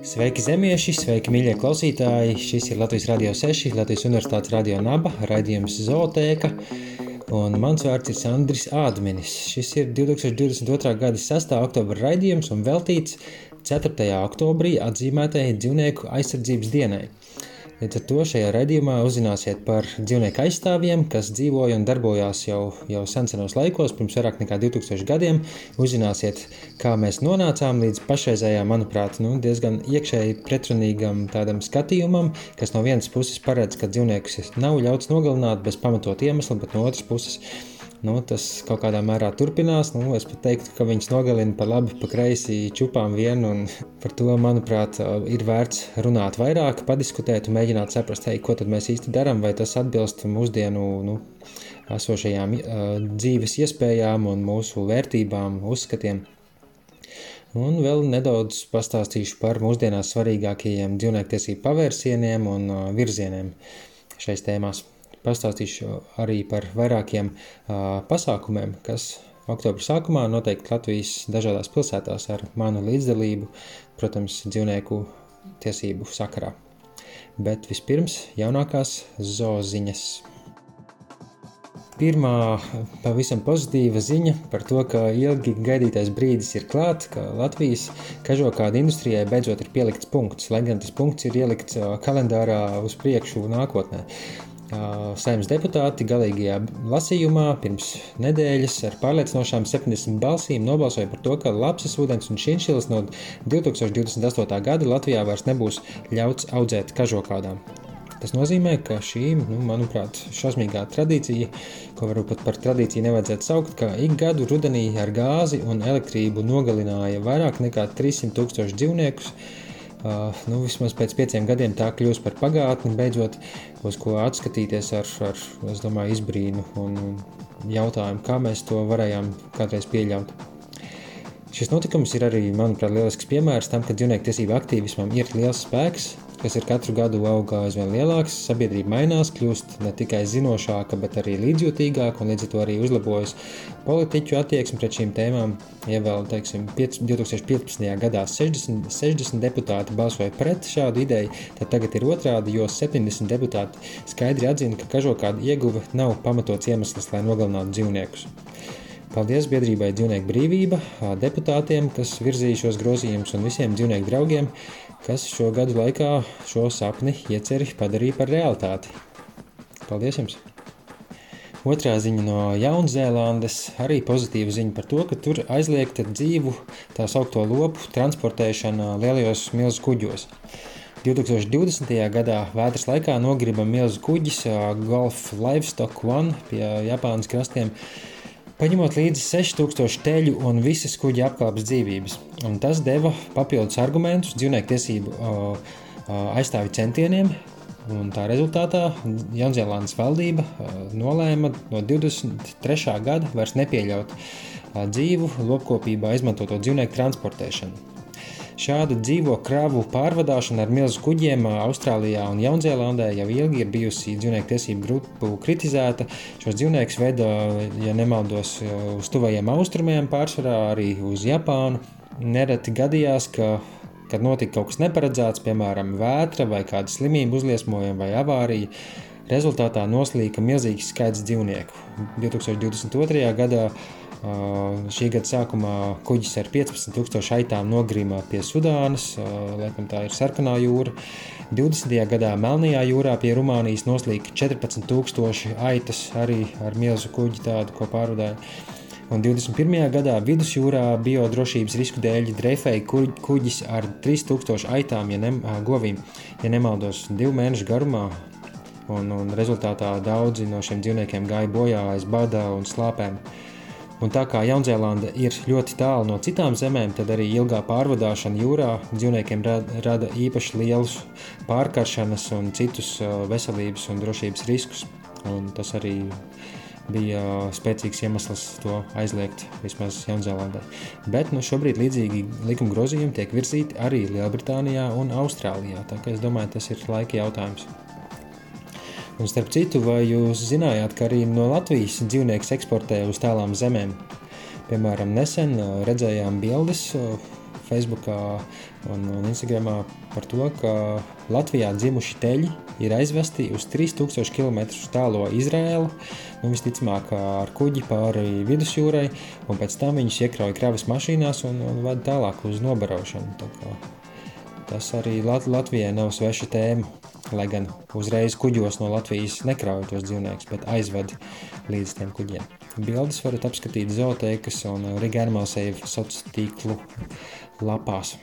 Sveiki, zemieši, sveiki, mīļie klausītāji! Šis ir Latvijas Rādio 6, Latvijas Universitātes Radio Naba, raidījums Zootēka. Un mans vārds ir Sandris Ādmenis. Šis ir 2022. gada 6. oktobra raidījums un veltīts 4. oktobrī atzīmētajai dzīvnieku aizsardzības dienai. Līdz ar to šajā raidījumā uzzināsiet par dzīvnieku aizstāvjiem, kas dzīvoja un darbojās jau, jau senos laikos, pirms vairāk nekā 2000 gadiem. Uzzināsiet, kā mēs nonācām līdz pašreizējām, manuprāt, nu, diezgan iekšēji pretrunīgam tādam skatījumam, kas no vienas puses paredz, ka dzīvniekus nav ļauts nogalināt bez pamatot iemesla, bet no otras puses Nu, tas kaut kādā mērā turpinās. Nu, es pat teiktu, ka viņš nogalina pa labi, pa kreisi čupām vienu. Par to, manuprāt, ir vērts runāt vairāk, padiskutēt un mēģināt saprast, hei, ko mēs īsti darām, vai tas atbilst mūsdienu nu, esošajām uh, dzīves iespējām un mūsu vērtībām, uzskatiem. Un vēl nedaudz pastāstīšu par mūsdienās svarīgākajiem dzīvniektiesību pavērsieniem un uh, virzieniem šais tēmās pastāstīšu arī par vairākiem pasākumiem, kas oktobra sākumā noteikti Latvijas dažādās pilsētās ar manu līdzdalību, protams, dzīvnieku tiesību sakarā. Bet vispirms jaunākās zooziņas. Pirmā pavisam pozitīva ziņa par to, ka ilgi gaidītais brīdis ir klāts, ka Latvijas kažokāda industrijai beidzot ir pielikts punkts, lai gan tas punkts ir ielikts kalendārā uz priekšu nākotnē. Saimnes deputāti galīgajā lasījumā pirms nedēļas ar pārliecinošām 70 balsīm nobalsoja par to, ka lapsas ūdens un šinšilas no 2028. gada Latvijā vairs nebūs ļauts audzēt kažokādām. Tas nozīmē, ka šī, nu, manuprāt, šausmīgā tradīcija, ko varbūt pat par tradīciju nevajadzētu saukt, ka ik gadu rudenī ar gāzi un elektrību nogalināja vairāk nekā 300 tūkstoši dzīvniekus, nu, vismaz pēc pieciem gadiem tā kļūs par pagātni, beidzot, uz ko atskatīties ar, ar domāju, izbrīnu un jautājumu, kā mēs to varējām kādreiz pieļaut. Šis notikums ir arī, manuprāt, lielisks piemērs tam, ka dzīvnieku tiesību aktīvismam ir liels spēks, kas ir katru gadu augā aizvien lielāks, sabiedrība mainās, kļūst ne tikai zinošāka, bet arī līdzjūtīgāka, un līdz ar to arī uzlabojas politiķu attieksme pret šīm tēmām. Ja vēl, teiksim, 2015. gadā 60, 60 deputāti balsoja pret šādu ideju, tad tagad ir otrādi, jo 70 deputāti skaidri atzina, ka kažokāda ieguve nav pamatots iemesls, lai nogalinātu dzīvniekus. Paldies biedrībai Dzīvnieku brīvība, deputātiem, kas virzīja šos grozījumus, un visiem dzīvnieku draugiem, kas šo gadu laikā šo sapni ieceri padarīja par realitāti. Paldies jums! Otrā ziņa no Jaunzēlandes arī pozitīva ziņa par to, ka tur aizliegta dzīvu tā saucamo lopu transportēšana lielajos milzu kuģos. 2020. gadā vētras laikā nogriba milzu kuģis Gulf Livestock One pie Japānas krastiem paņemot līdzi 6000 teļu un visas kuģa apkalpes dzīvības. Un tas deva papildus argumentus dzīvnieku tiesību aizstāvju centieniem. Un tā rezultātā Jaunzēlandes valdība nolēma no 23. gada vairs nepieļaut dzīvu lopkopībā izmantoto dzīvnieku transportēšanu. Šāda dzīvo kravu pārvadāšana ar milzu kuģiem Austrālijā un Jaunzēlandē jau ilgi ir bijusi dzīvnieku tiesību grupu kritizēta. Šos dzīvniekus veido, ja nemaldos, uz tuvajiem austrumiem, pārsvarā arī uz Japānu. Nereti gadījās, ka kad notika kaut kas neparedzēts, piemēram, vētra vai kāda slimība uzliesmojuma vai avārija, rezultātā noslīka milzīgs skaits dzīvnieku. 2022. gadā Šī gada sākumā kuģis ar 15,000 aitām nogrima pie Sudānas, laikam tā ir sarkanā jūra. 20. gadā Melnajā jūrā pie Rumānijas noslīka 14,000 aitas arī ar milzu kuģi tādu, ko pārvadāja. Un 21. gadā vidusjūrā biodrošības risku dēļ dreifēja kuģis ar 3000 aitām, ja ne, govīm, ja nemaldos, divu mēnešu garumā. Un, un rezultātā daudzi no šiem dzīvniekiem gāja bojā aiz bada un slāpēm. Uh, Un tā kā Jaunzēlanda ir ļoti tālu no citām zemēm, tad arī ilgā pārvadāšana jūrā dzīvniekiem rada īpaši lielus pārkaršanas un citus veselības un drošības riskus. Un tas arī bija spēcīgs iemesls to aizliegt vismaz Jaunzēlandē. Bet nu, šobrīd līdzīgi likuma grozījumi tiek virzīti arī Lielbritānijā un Austrālijā. Tā kā es domāju, tas ir laika jautājums. Un starp citu, vai jūs zinājāt, ka arī no Latvijas dzīvnieks eksportē uz tālām zemēm? Piemēram, nesen redzējām bildes Facebook un, un Instagram par to, ka Latvijā dzimuši teļi ir aizvesti uz 3000 km tālo Izraēlu, nu, visticamāk ar kuģi pāri vidusjūrai, un pēc tam viņus iekrauj kravas mašīnās un, un vada tālāk uz nobarošanu. Tas arī Lat Latvijai nav sveša tēma, lai gan uzreiz kuģos no Latvijas nekrauj tos dzīvniekus, bet aizved līdz tiem kuģiem. Bildes varat apskatīt zooteikas un Riga Save sociālo tīklu lapās.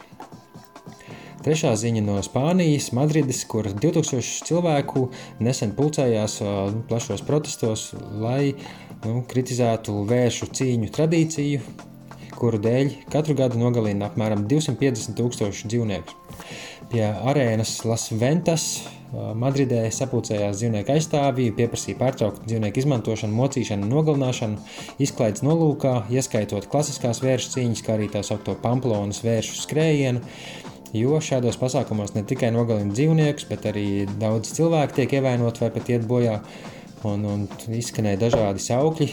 Trešā ziņa no Spānijas, Madrides, kur 2000 cilvēku nesen pulcējās plašos protestos, lai nu, kritizētu vēršu cīņu tradīciju, kuru dēļ katru gadu nogalina apmēram 250 tūkstošu dzīvnieku. Pie arēnas Las Ventas Madridē sapulcējās dzīvnieku aizstāvji, pieprasīja pārtraukt dzīvnieku izmantošanu, mocīšanu, nogalināšanu, izklaides nolūkā, ieskaitot klasiskās vēršu cīņas, kā arī tā saucamo Pamplonas vēršu skrējienu. Jo šādos pasākumos ne tikai nogalina dzīvniekus, bet arī daudz cilvēku tiek ievainoti vai pat iet bojā. Un, un izskanēja dažādi saukļi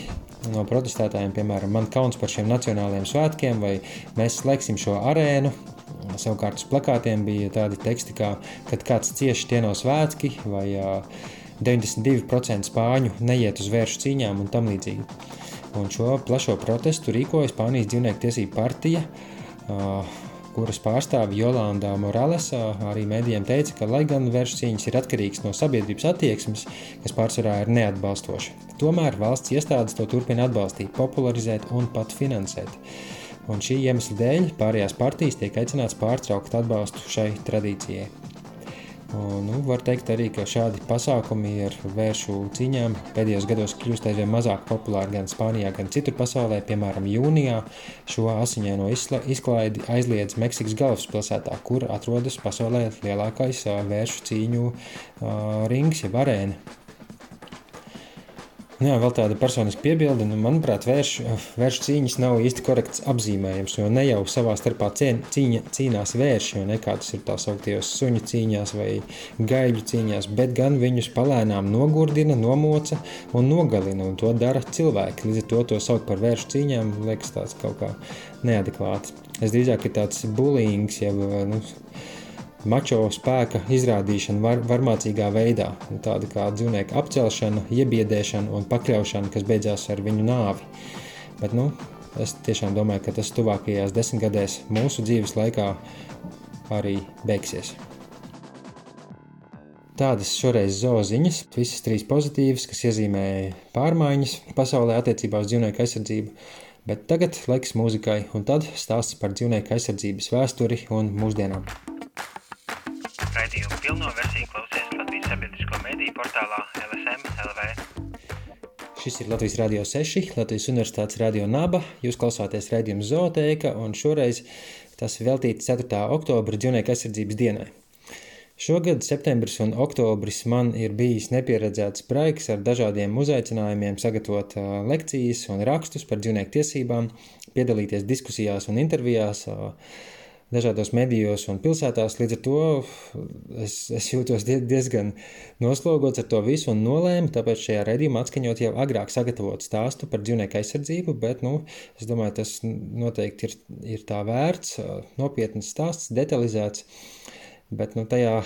no protestētājiem, piemēram, man kauns par šiem nacionālajiem svētkiem, vai mēs slēgsim šo arēnu, Savukārt uz plakātiem bija tādi teksti, kā, kad kāds cieši tie nav svētki, vai 92% spāņu neiet uz vēršu cīņām un tam līdzīgi. Un šo plašo protestu rīkoja Spānijas dzīvnieku tiesību partija, kuras pārstāve Jolanda Morales arī mēdījiem teica, ka, lai gan vēršu cīņas ir atkarīgs no sabiedrības attieksmes, kas pārsvarā ir neatbalstoša, tomēr valsts iestādes to turpina atbalstīt, popularizēt un pat finansēt. Un šī iemesla dēļ pārējās partijas tiek aicināts pārtraukt atbalstu šai tradīcijai. Un, nu, var teikt arī, ka šādi pasākumi ar vēršu cīņām pēdējos gados kļūst aizvien mazāk populāri gan Spānijā, gan citur pasaulē. Piemēram, jūnijā šo asiņaino izklaidi aizliedz Meksikas galvaspilsētā, kur atrodas pasaulē lielākais vēršu cīņu rings, jeb arēna. Jā, vēl tāda personiska piebilde. Nu, manuprāt, vēršu, vēršu cīņas nav īsti korekts apzīmējums, jo ne jau savā starpā cien, cīņa, cīnās vērši, jo nekādas ir tā sauktajos suņu cīņās vai gaļu cīņās, bet gan viņus palēnām nogurdina, nomoca un nogalina, un to dara cilvēki. Līdz ar to to sauc par vēršu cīņām, liekas tāds kaut kā neadekvāts. Es drīzāk ir tāds bullyings, jau nu, mačo spēka izrādīšana var, varmācīgā veidā, tāda kā dzīvnieku apcelšana, iebiedēšana un pakļaušana, kas beidzās ar viņu nāvi. Bet, nu, es tiešām domāju, ka tas tuvākajās desmitgadēs mūsu dzīves laikā arī beigsies. Tādas šoreiz zooziņas, visas trīs pozitīvas, kas iezīmē pārmaiņas pasaulē attiecībā uz dzīvnieku aizsardzību. Bet tagad laiks mūzikai, un tad stāsts par dzīvnieku aizsardzības vēsturi un mūsdienām. Raidījumu pilno versiju klausies Latvijas sabiedrisko mediju portālā LSM LV. Šis ir Latvijas Rādio 6, Latvijas Universitātes Radio Naba. Jūs klausāties raidījuma Zootēka, un šoreiz tas veltīts 4. oktobra dzīvnieku aizsardzības dienai. Šogad septembris un oktobris man ir bijis nepieredzēts braiks ar dažādiem uzaicinājumiem sagatavot lekcijas un rakstus par dzīvnieku tiesībām, piedalīties diskusijās un intervijās. Dažādos medijos un pilsētās. Līdz ar to es, es jūtos diezgan noslogots ar to visu un nolēmu, tāpēc šajā redzījumā atskaņot jau agrāk sagatavot stāstu par dzīvnieku aizsardzību, bet nu, es domāju, tas noteikti ir, ir tā vērts, nopietns stāsts, detalizēts. Bet nu, tajā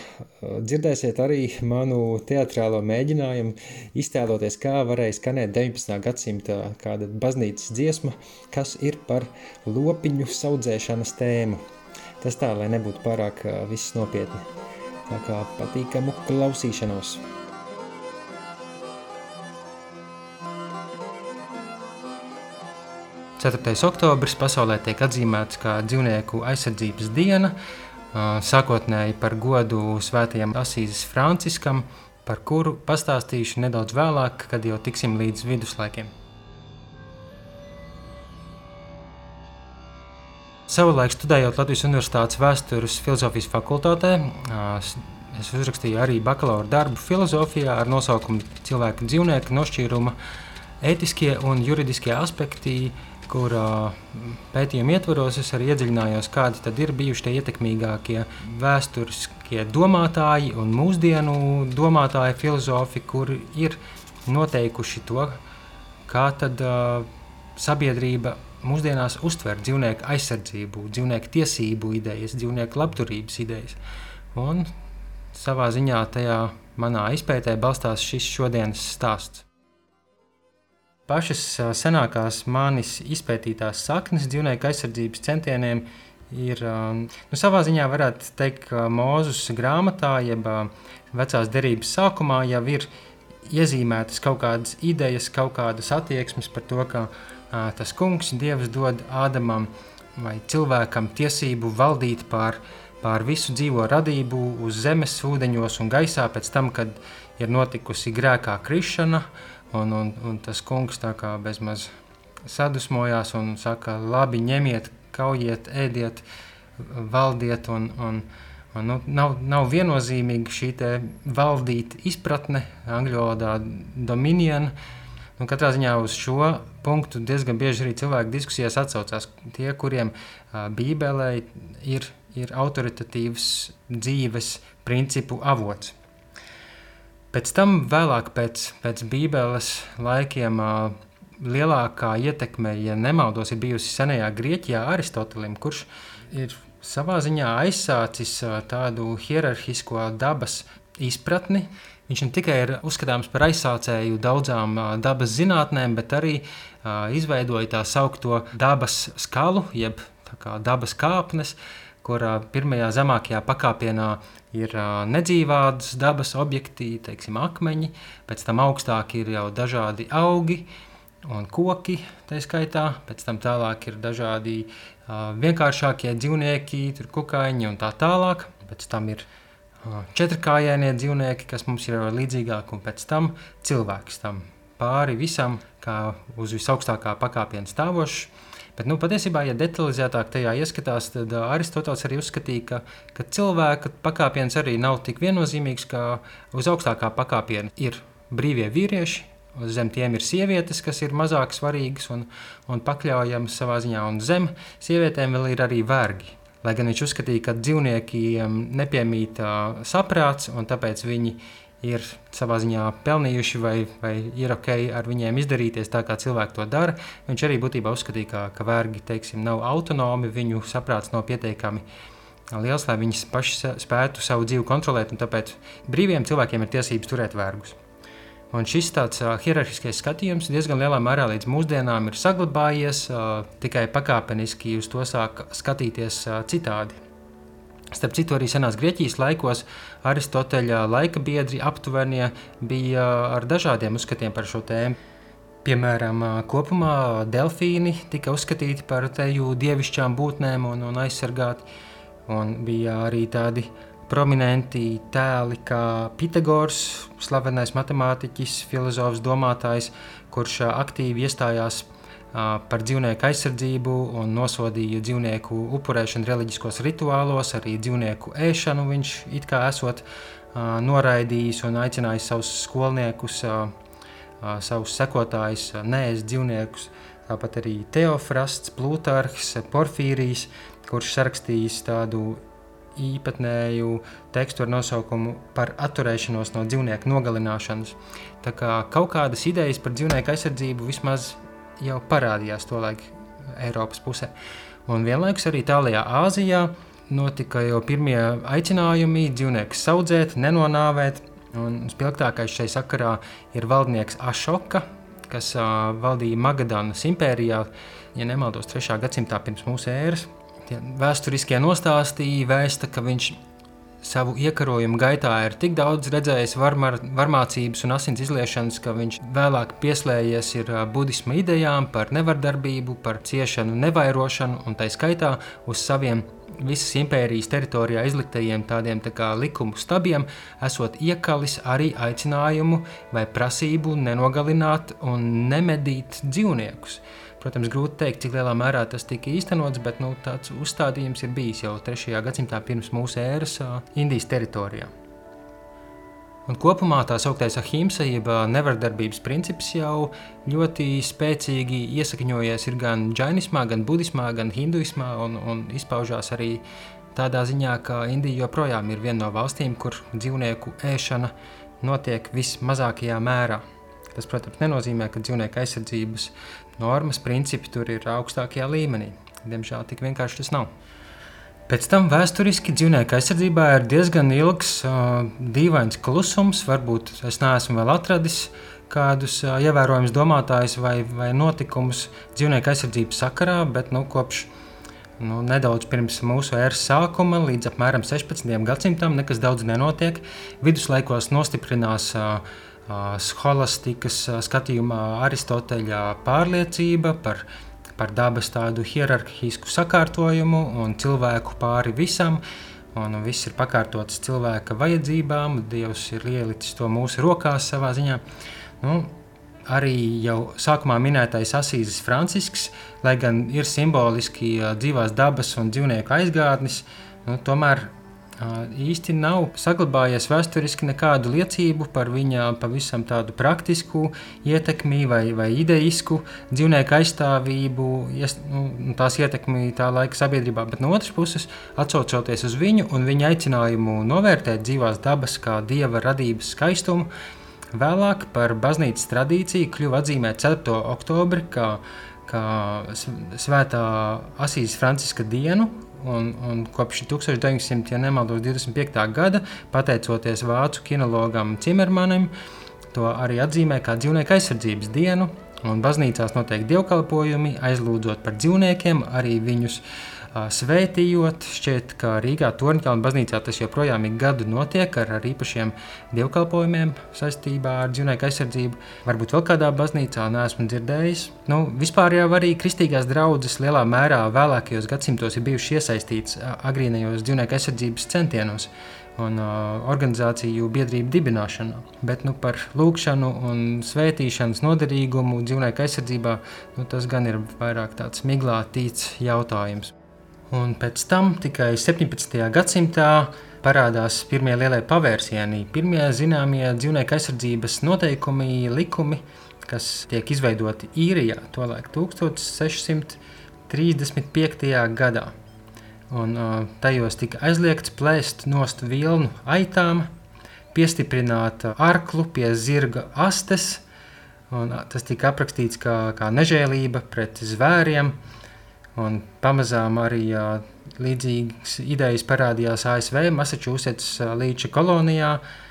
dzirdēsiet arī manu teātrālo mēģinājumu iztēloties, kā varēja skanēt 19. gadsimta kāda baznīcas dziesma, kas ir par lopiņu audzēšanas tēmu. Tas tā, lai nebūtu pārāk viss nopietni. Tā kā patīkamu klausīšanos. Ceturtais oktobris pasaulē tiek atzīmēts kā dzīvnieku aizsardzības diena, sākotnēji par godu svētajam Asīzes Franciskam, par kuru pastāstīšu nedaudz vēlāk, kad jau tiksim līdz viduslaikiem. Savulaik studējot Latvijas Universitātes vēstures filozofijas fakultātē, es uzrakstīju arī bakalaura darbu filozofijā ar nosaukumu Cilvēka dzīvnieka nošķīruma ētiskie un juridiskie aspekti, kur pētījuma ietvaros es arī iedziļinājos, kādi tad ir bijuši tie ietekmīgākie vēsturiskie domātāji un mūsdienu domātāji, filozofi, kuri ir noteikuši to, kā tad sabiedrība mūsdienās uztver dzīvnieku aizsardzību, dzīvnieku tiesību idejas, dzīvnieku labturības idejas. Un savā ziņā tajā manā izpētē balstās šis šodienas stāsts. Pašas senākās manis izpētītās saknes dzīvnieku aizsardzības centieniem ir nu, savā ziņā, varētu teikt, ka Mūzus grāmatā, jeb vecās derības sākumā, jau ir iezīmētas kaut kādas idejas, kaut kādas attieksmes par to, ka tas kungs, Dievs, dod Ādamam vai cilvēkam tiesību valdīt pār, pār visu dzīvo radību uz zemes, ūdeņos un gaisā pēc tam, kad ir notikusi grēkā krišana, un, un, un tas kungs tā kā bezmaz sadusmojās un saka, labi, ņemiet, kaujiet, ēdiet, valdiet un, un, Nu, nav, nav viennozīmīga šī valdīt izpratne, angļu valodā dominion. Nu, katrā ziņā uz šo punktu diezgan bieži arī cilvēki diskusijās atsaucās. Tie, kuriem Bībelē ir, ir autoritatīvs dzīves principu avots. Pēc tam, vēlāk pēc, pēc Bībeles laikiem, lielākā ietekme, ja nemaldos, ir bijusi senajā Grieķijā Aristotelim, kurš ir savā ziņā aizsācis tādu hierarhisko dabas izpratni. Viņš ne tikai ir uzskatāms par aizsācēju daudzām dabas zinātnēm, bet arī izveidoja tā saucamo dabas skalu, jeb dabas kāpnes, kur pirmajā zemākajā pakāpienā ir nedzīvādas dabas objekti, teiksim, akmeņi, pēc tam augstāk ir jau dažādi augi un koki, tā skaitā, pēc tam tālāk ir dažādi vienkāršākie dzīvnieki, tur kukaiņi un tā tālāk. Pēc tam ir četrkājainie dzīvnieki, kas mums ir līdzīgāki, un pēc tam cilvēks tam pāri visam, kā uz visaugstākā pakāpiena stāvošs. Bet, nu, patiesībā, ja detalizētāk tajā ieskatās, tad Aristotelis arī uzskatīja, ka, ka cilvēka pakāpiens arī nav tik viennozīmīgs, ka uz augstākā pakāpiena ir brīvie vīrieši, Zem tiem ir sievietes, kas ir mazāk svarīgas un, un pakļaujamas savā ziņā, un zem sievietēm vēl ir arī vergi. Lai gan viņš uzskatīja, ka dzīvniekiem nepiemīt uh, saprāts, un tāpēc viņi ir savā ziņā pelnījuši, vai, vai ir ok ar viņiem izdarīties tā, kā cilvēki to dara. Viņš arī būtībā uzskatīja, ka, ka vergi teiksim, nav autonomi, viņu saprāts nav pietiekami liels, lai viņi paši spētu savu dzīvi kontrolēt, un tāpēc brīviem cilvēkiem ir tiesības turēt vergus. Un šis tāds uh, hierarhiskais skatījums diezgan lielā mērā līdz mūsdienām ir saglabājies, uh, tikai pakāpeniski uz to sāk skatīties uh, citādi. Starp citu, arī senās Grieķijas laikos Aristoteļa laika biedri aptuvenie bija ar dažādiem uzskatiem par šo tēmu. Piemēram, kopumā delfīni tika uzskatīti par teju dievišķām būtnēm un, un aizsargāti. Un bija arī tādi uh, prominenti tēli kā Pitagors, slavenais matemātiķis, filozofs, domātājs, kurš aktīvi iestājās par dzīvnieku aizsardzību un nosodīja dzīvnieku upurēšanu reliģiskos rituālos, arī dzīvnieku ēšanu viņš it kā esot noraidījis un aicinājis savus skolniekus, savus sekotājus neēst dzīvniekus. Tāpat arī Teofrasts, Plutarhs, Porfīrijs, kurš rakstījis tādu īpatnēju tekstu ar nosaukumu par atturēšanos no dzīvnieku nogalināšanas. Tā kā kaut kādas idejas par dzīvnieku aizsardzību vismaz jau parādījās to laiku Eiropas pusē. Un vienlaikus arī tālajā Āzijā notika jau pirmie aicinājumi dzīvniekus audzēt, nenonāvēt. Un spilgtākais šai sakarā ir valdnieks Ašoka, kas uh, valdīja Magadonas impērijā, ja nemaldos, 3. gadsimtā pirms mūsu ēras tie vēsturiskie nostāstīji vēsta, ka viņš savu iekarojumu gaitā ir tik daudz redzējis varmar, varmācības un asins izliešanas, ka viņš vēlāk pieslēdzies budisma idejām par nevardarbību, par ciešanu, nevairošanu un tā skaitā uz saviem visas impērijas teritorijā izliktajiem tādiem tā kā likumu stabiem, esot iekalis arī aicinājumu vai prasību nenogalināt un nemedīt dzīvniekus. Protams, grūti pateikt, cik lielā mērā tas tika īstenots, bet nu, tāds uzstādījums ir bijis jau 3. gadsimtā pirms mūsu ēras Indijas teritorijā. Un kopumā tā sauktais ahimsa, jeb nevardarbības princips, jau ļoti spēcīgi iesakņojies gan džainismā, gan budismā, gan hinduismā, un, un izpaužās arī tādā ziņā, ka Indija joprojām ir viena no valstīm, kur dzīvnieku ēšana notiek vismazākajā mērā. Tas, protams, nenozīmē, ka dzīvnieku aizsardzības normas, principi tur ir augstākajā līmenī. Diemžēl tik vienkārši tas nav. Pēc tam vēsturiski dzīvnieku aizsardzībā ir diezgan ilgs, uh, dīvains klusums. Varbūt es neesmu vēl atradis kādus uh, ievērojamus domātājus vai, vai notikumus dzīvnieku aizsardzības sakarā, bet nu, kopš nu, nedaudz pirms mūsu ēras sākuma līdz apmēram 16. gadsimtam nekas daudz nenotiek. Viduslaikos nostiprinās uh, scholastikas skatījumā Aristoteļa pārliecība par par dabas tādu hierarhisku sakārtojumu un cilvēku pāri visam. Un viss ir pakārtots cilvēka vajadzībām, Dievs ir ielicis to mūsu rokās savā ziņā. Nu, arī jau sākumā minētais Asīzes Francisks, lai gan ir simboliski dzīvās dabas un dzīvnieku aizgādnis, nu, tomēr īsti nav saglabājies vēsturiski nekādu liecību par viņa pavisam tādu praktisku ietekmi vai, vai ideisku dzīvnieku aizstāvību, nu, tās ietekmi tā laika sabiedrībā. Bet no otras puses, atcaucoties uz viņu un viņa aicinājumu novērtēt dzīvās dabas kā dieva radības skaistumu, vēlāk par baznīcas tradīciju kļuva atzīmēt 4. oktobri kā, kā svētā Asīs Franciska dienu, Un, un kopš 1900, ja nemaldos, 25. gada, pateicoties vācu kinologam Cimermanim, to arī atzīmē kā dzīvnieku aizsardzības dienu. Un baznīcās notiek dievkalpojumi, aizlūdzot par dzīvniekiem, arī viņus uh, svētījot. Šķiet, ka Rīgā Torņkalna baznīcā tas joprojām ik gadu notiek ar, ar īpašiem dievkalpojumiem saistībā ar dzīvnieku aizsardzību. Varbūt vēl kādā baznīcā neesmu dzirdējis. Nu, vispār jau arī kristīgās draudzes lielā mērā vēlākajos gadsimtos ir bijušas iesaistītas agrīnajos dzīvnieku aizsardzības centienos un uh, organizāciju biedrību dibināšanā. Bet nu, par lūkšanu un svētīšanas noderīgumu dzīvnieku aizsardzībā nu, tas gan ir vairāk tāds miglātīts jautājums. Un pēc tam tikai 17. gadsimtā parādās pirmie lielie pavērsieni, pirmie zināmie dzīvnieku aizsardzības noteikumi, likumi, kas tiek izveidoti īrijā, tolaik 1635. gadā. Un, uh, tajos tika aizliegts plēst nost vilnu aitām, piestiprināt arklu pie zirga astes, un tas tika aprakstīts kā, kā nežēlība pret zvēriem, Un pamazām arī uh, līdzīgas idejas parādījās ASV, Massachusetts uh, līča kolonijā. Uh,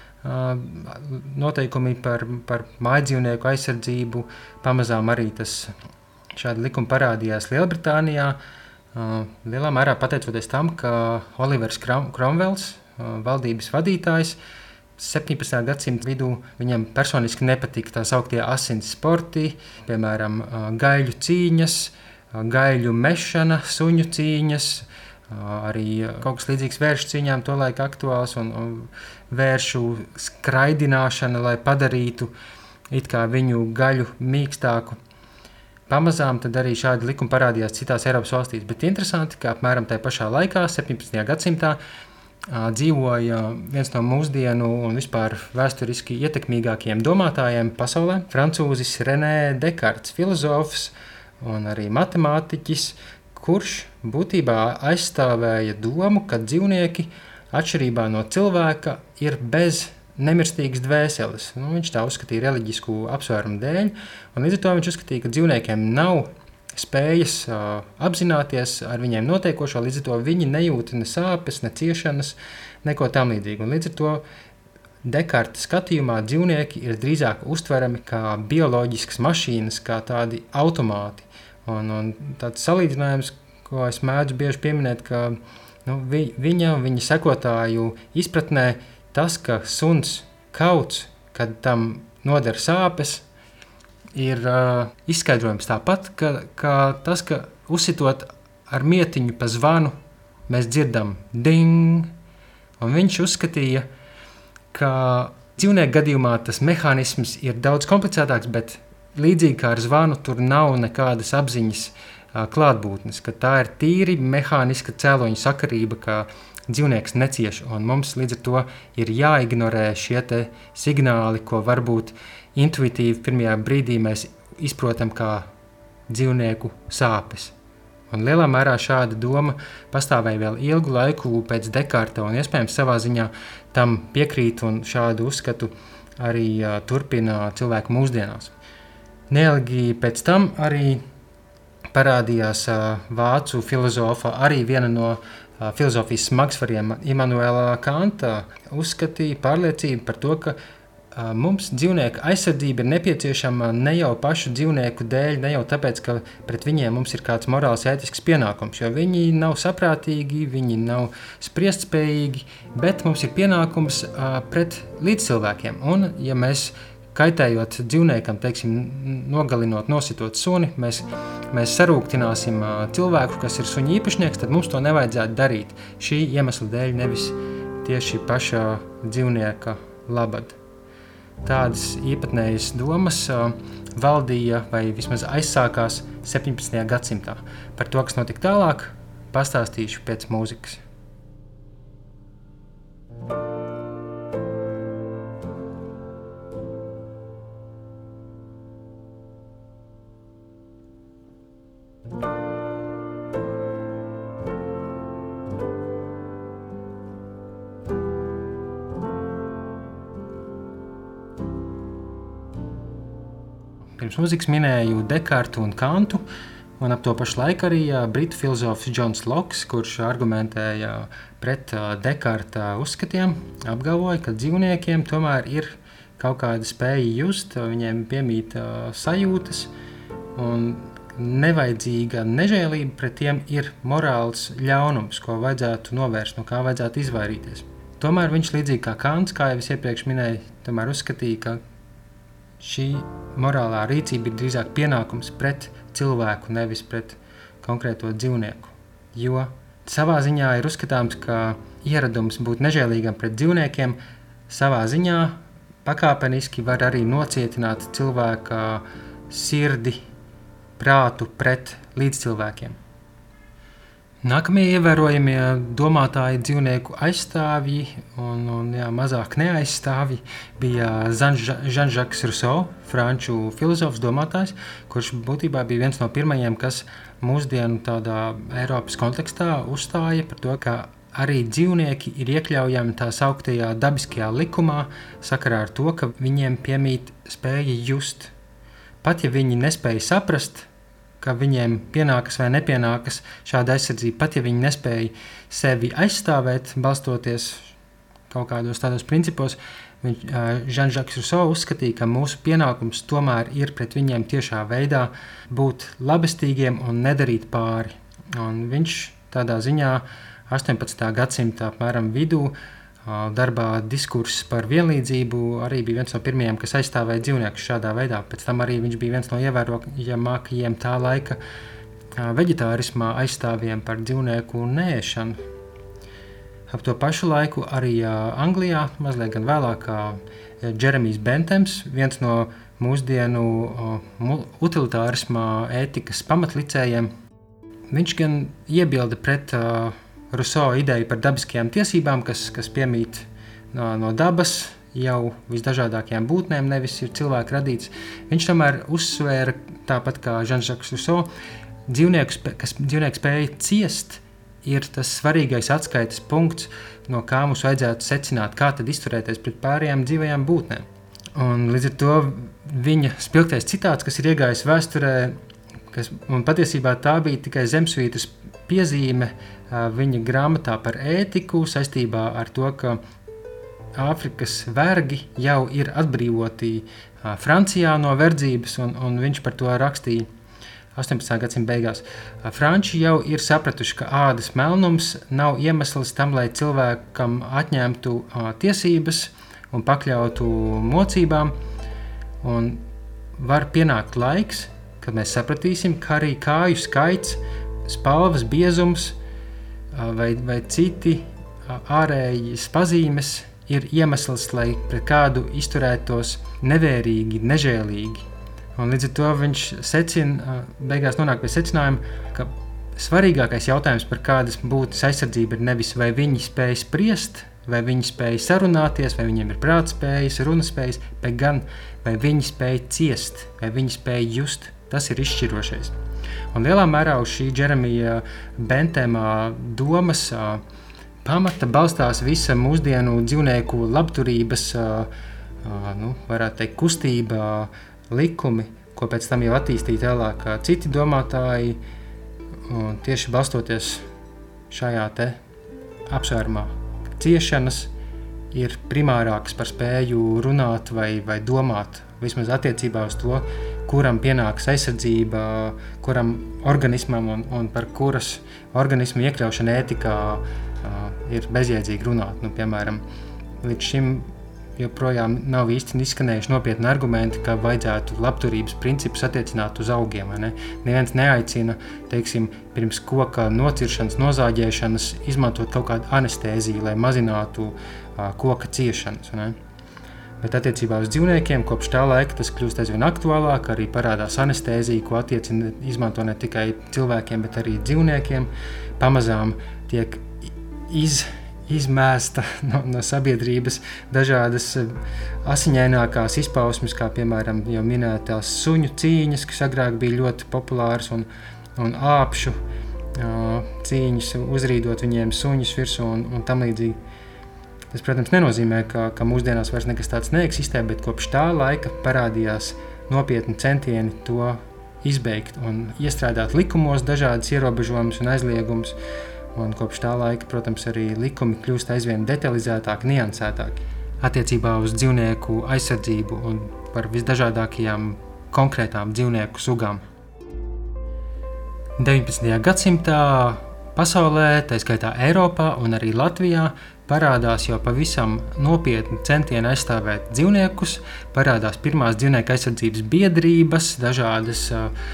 noteikumi par, par mājdzīvnieku aizsardzību, pamazām arī tas šādi likumi parādījās Lielbritānijā. Uh, lielā mērā pateicoties tam, ka Olivers Kromvels, uh, valdības vadītājs, 17. gadsimta vidū viņam personiski nepatika tā sauktie asins sporti, piemēram, gaļu cīņas, gaļu mešana, suņu cīņas, arī kaut kas līdzīgs vēršu cīņām, tolaik aktuāls un, vēršu skraidināšana, lai padarītu viņu gaļu mīkstāku. Pamazām arī šādi likumi parādījās citās Eiropas valstīs, bet interesanti, ka apmēram tajā pašā laikā, 17. gadsimtā, dzīvoja viens no mūsdienu un vispār vēsturiski ietekmīgākajiem domātājiem pasaulē - Francūzis Renē Dekarts, filozofs, un arī matemātiķis, kurš būtībā aizstāvēja domu, ka dzīvnieki, atšķirībā no cilvēka, ir bez nemirstīgas dvēseles. Nu, viņš tā uzskatīja reliģisku apsvērumu dēļ, un līdz ar to viņš uzskatīja, ka dzīvniekiem nav spējas uh, apzināties ar viņiem notiekošo, līdz ar to viņi nejūt ne sāpes, ne ciešanas, neko tam līdzīgu. Un līdz ar to Dekarta skatījumā dzīvnieki ir drīzāk uztverami kā bioloģiskas mašīnas, kā tādi automāti. Un, un tāds salīdzinājums, ko es mēdzu bieži pieminēt, ka nu, vi, viņa un viņa sekotāju izpratnē tas, ka suns kauts, kad tam noder sāpes, ir uh, izskaidrojums tāpat, ka, ka tas, ka uzsitot ar mietiņu pa zvanu, mēs dzirdam ding, un viņš uzskatīja, ka dzīvnieku gadījumā tas mehānisms ir daudz komplicētāks, bet līdzīgi kā ar zvanu, tur nav nekādas apziņas klātbūtnes, ka tā ir tīri mehāniska cēloņa sakarība, ka dzīvnieks necieš, mums līdz ar to ir jāignorē šie signāli, ko varbūt intuitīvi pirmajā brīdī mēs izprotam kā dzīvnieku sāpes. Un lielā mērā šāda doma pastāvēja vēl ilgu laiku pēc Dekarta, un iespējams savā ziņā tam piekrīt un šādu uzskatu arī turpina cilvēku mūsdienās. Neilgi pēc tam arī parādījās vācu filozofa, arī viena no filozofijas smagsvariem, Imants Kanta, uzskatīja pārliecību par to, ka mums dzīvnieku aizsardzība ir nepieciešama ne jau pašu dzīvnieku dēļ, ne jau tāpēc, ka pret viņiem mums ir kāds morāls, ētisks pienākums, jo viņi nav saprātīgi, viņi nav spriestspējīgi, bet mums ir pienākums pret līdzcilvēkiem. Un, ja mēs kaitējot dzīvniekam, teiksim, nogalinot, nositot suni, mēs, mēs sarūktināsim cilvēku, kas ir suņa īpašnieks, tad mums to nevajadzētu darīt. Šī iemesla dēļ, nevis tieši paša dzīvnieka labad. Tādas īpatnējas domas valdīja vai vismaz aizsākās 17. gadsimtā. Par to, kas notika tālāk, pastāstīšu pēc mūzikas. Pirms mūzikas minēju Dekartu un Kantu. Un ap to pašu laiku arī britu filozofs Džons Loks, kurš argumentēja pret Dekarta uzskatiem, apgalvoja, ka dzīvniekiem tomēr ir kaut kāda spēja just, viņiem piemīt sajūtas, un nevajadzīga nežēlība pret tiem ir morāls ļaunums, ko vajadzētu novērst, no kā vajadzētu izvairīties. Tomēr viņš, līdzīgi kā Kants, kā jau es iepriekš minēju, uzskatīja, ka šī morālā rīcība ir drīzāk pienākums pret cilvēku, nevis pret konkrēto dzīvnieku. Jo savā ziņā ir uzskatāms, ka ieradums būt nežēlīgam pret dzīvniekiem savā ziņā pakāpeniski var arī nocietināt cilvēka sirdi, prātu pret līdzcilvēkiem. Nākamie ievērojamie domātāji, dzīvnieku aizstāvji un, un jā, mazāk neaizstāvji bija Žanžaks Rousseau, franču filozofs, domātājs, kurš būtībā bija viens no pirmajiem, kas mūsdienu tādā Eiropas kontekstā uzstāja par to, ka arī dzīvnieki ir iekļaujami tā sauktajā dabiskajā likumā, sakarā ar to, ka viņiem piemīt spēja just. Pat ja viņi nespēja saprast, ka viņiem pienākas vai nepienākas šāda aizsardzība, pat ja viņi nespēja sevi aizstāvēt, balstoties kaut kādos tādos principos. Žanžaks Ruso uzskatīja, ka mūsu pienākums tomēr ir pret viņiem tiešā veidā būt labestīgiem un nedarīt pāri. Un viņš tādā ziņā 18. gadsimta apmēram vidū uh, darbā diskurss par vienlīdzību arī bija viens no pirmajiem, kas aizstāvēja dzīvniekus šādā veidā. Pēc tam arī viņš bija viens no ievērojamākajiem tā laika vegetārismā aizstāvjiem par dzīvnieku nēšanu. Ap to pašu laiku arī Anglijā, mazliet vēlāk, Jeremijs Bentems, viens no mūsdienu utilitārismā ētikas pamatlicējiem, viņš gan iebilda pret uh, Ruso ideju par dabiskajām tiesībām, kas, kas piemīt no, no dabas jau visdažādākajām būtnēm, nevis ir cilvēka radīts. Viņš tomēr uzsvēra, tāpat kā Žanžaks Ruso, dzīvnieku, kas dzīvnieku spēja ciest, ir tas svarīgais atskaites punkts, no kā mums vajadzētu secināt, kā tad izturēties pret pārējām dzīvajām būtnēm. Un līdz ar to viņa spilgtais citāts, kas ir iegājis vēsturē, kas, un patiesībā tā bija tikai zemesvītras piezīme viņa grāmatā par ētiku saistībā ar to, ka Āfrikas vergi jau ir atbrīvoti Francijā no verdzības, un, un viņš par to rakstīja 18. gadsimta beigās. Franči jau ir sapratuši, ka ādas melnums nav iemesls tam, lai cilvēkam atņemtu tiesības un pakļautu mocībām. Un var pienākt laiks, kad mēs sapratīsim, ka arī kāju skaits spalvas biezums vai, vai citi ārējas pazīmes ir iemesls, lai pret kādu izturētos nevērīgi, nežēlīgi. Un līdz ar to viņš secina, beigās nonāk pie secinājuma, ka svarīgākais jautājums par kādas būtnes aizsardzību ir nevis vai viņi spēj spriest, vai viņi spēj sarunāties, vai viņiem ir prātspējas, runaspējas, bet gan vai viņi spēj ciest, vai viņi spēj just. Tas ir izšķirošais. Un lielā mērā uz šī Jeremija Bentēma domas pamata balstās visa mūsdienu dzīvnieku labturības nu, varētu teikt, kustība, likumi, ko pēc tam jau attīstīja tālāk citi domātāji, tieši balstoties šajā apsvērumā. Ciešanas ir primārākas par spēju runāt vai, vai domāt, vismaz attiecībā uz to, kuram pienāks aizsardzība, kuram organismam un, un par kuras organismu iekļaušanu ētikā uh, ir bezjēdzīgi runāt. Nu, piemēram, līdz šim joprojām nav īsti izskanējuši nopietni argumenti, ka vajadzētu labturības principus attiecināt uz augiem. Ne? Neviens neaicina, teiksim, pirms koka nociršanas, nozāģēšanas, izmantot kaut kādu anestēziju, lai mazinātu uh, koka ciešanas. Ne? Bet attiecībā uz dzīvniekiem kopš tā laika tas kļūst aizvien aktuālāk. Arī parādās anestēzija, ko attiecina izmanto ne tikai cilvēkiem, bet arī dzīvniekiem. Pamazām tiek iz, izmēsta no, no sabiedrības dažādas eh, asiņainākās izpausmes, kā piemēram jau minētās suņu cīņas, kas agrāk bija ļoti populāras, un, un āpšu cīņas, uzrīdot viņiem suņus virsū un, un tam līdzīgi. Tas, protams, nenozīmē, ka, ka mūsdienās vairs nekas tāds neeksistē, bet kopš tā laika parādījās nopietni centieni to izbeigt un iestrādāt likumos dažādas ierobežojumus un aizliegumus. Un kopš tā laika, protams, arī likumi kļūst aizvien detalizētāki, niansētāki attiecībā uz dzīvnieku aizsardzību un par visdažādākajām konkrētām dzīvnieku sugām. 19. gadsimtā pasaulē, tā skaitā Eiropā un arī Latvijā, parādās jau pavisam nopietni centieni aizstāvēt dzīvniekus, parādās pirmās dzīvnieku aizsardzības biedrības, dažādas uh,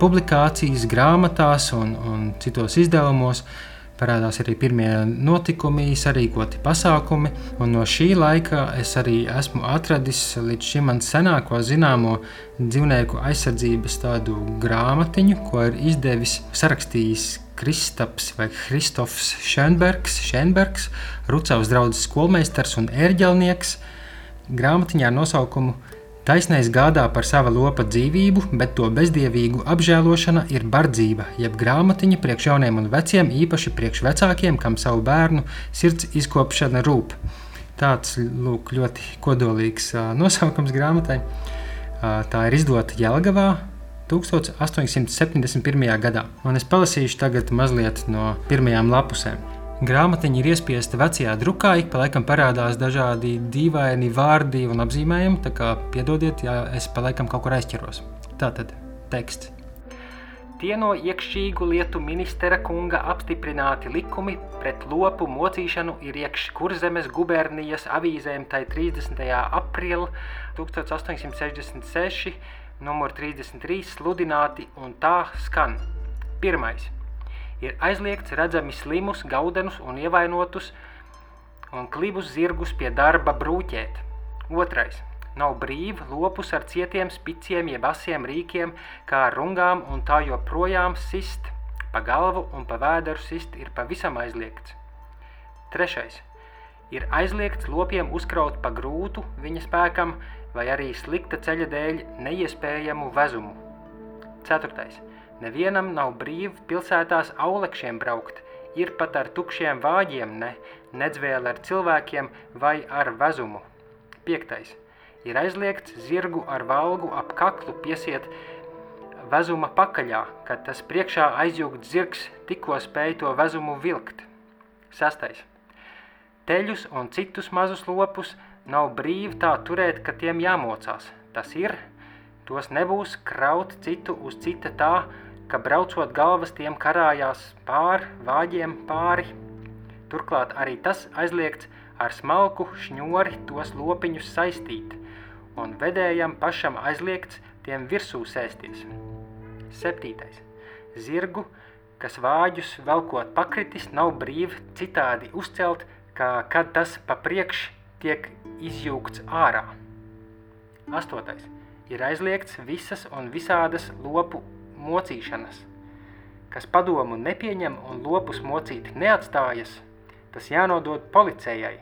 publikācijas, grāmatās un, un citos izdevumos. Parādās arī pirmie notikumi, sarīkoti pasākumi, un no šī laika es arī esmu atradis līdz šim man senāko zināmo dzīvnieku aizsardzības tādu grāmatiņu, ko ir izdevis, sarakstījis Kristaps vai Kristofs Šenbergs, Šenbergs Rucavas draugs skolmeistars un ērģelnieks, grāmatiņā ar nosaukumu Taisnais gādā par sava lopa dzīvību, bet to bezdievīgu apžēlošana ir bardzība, jeb grāmatiņa priekš jauniem un veciem, īpaši priekš vecākiem, kam savu bērnu sirds izkopšana rūp. Tāds lūk, ļoti kodolīgs nosaukums grāmatai. Tā ir izdota Jelgavā 1871. gadā, un es palasīšu tagad mazliet no pirmajām lapusēm. Grāmatiņa ir iespiesta vecajā drukā, ik pa laikam parādās dažādi dīvaini vārdi un apzīmējumi, tā kā piedodiet, ja es pa laikam kaut kur aizķeros. Tātad teksts. Tie no iekšķīgu lietu ministra kunga apstiprināti likumi pret lopu mocīšanu ir iekš Kurzemes gubernijas avīzēm tai 30. aprīļa 1866 numur 33 sludināti un tā skan. Pirmais ir aizliegts redzami slimus, gaudenus un ievainotus un klibus zirgus pie darba brūķēt. Otrais nav brīvi lopus ar cietiem spiciem jeb asiem rīkiem, kā rungām un tā joprojām sist, pa galvu un pa vēderu sist ir pavisam aizliegts. Trešais ir aizliegts lopiem uzkraut pa grūtu viņa spēkam vai arī slikta ceļa dēļ neiespējamu vezumu. 4. Nevienam nav brīvi pilsētās aulekšiem braukt, ir pat ar tukšiem vāģiem, ne, nedz vēl ar cilvēkiem vai ar vezumu. 5. Ir aizliegts zirgu ar valgu ap kaklu piesiet vezuma pakaļā, kad tas priekšā aizjūgt zirgs tikko spēj to vezumu vilkt. 6. Teļus un citus mazus lopus nav brīvi tā turēt, ka tiem jāmocās. Tas ir, tos nebūs kraut citu uz cita tā, ka braucot galvas tiem karājās pār vāģiem pāri. Turklāt arī tas aizliegts ar smalku šņori tos lopiņus saistīt, un vedējam pašam aizliegts tiem virsū sēsties. Septītais. Zirgu, kas vāģus velkot pakritis, nav brīvi citādi uzcelt, kā kad tas pa priekš tiek izjūgts ārā. Astotais. Ir aizliegts visas un visādas lopu mocīšanas. Kas padomu nepieņem un lopus mocīt neatstājas, tas jānodod policijai,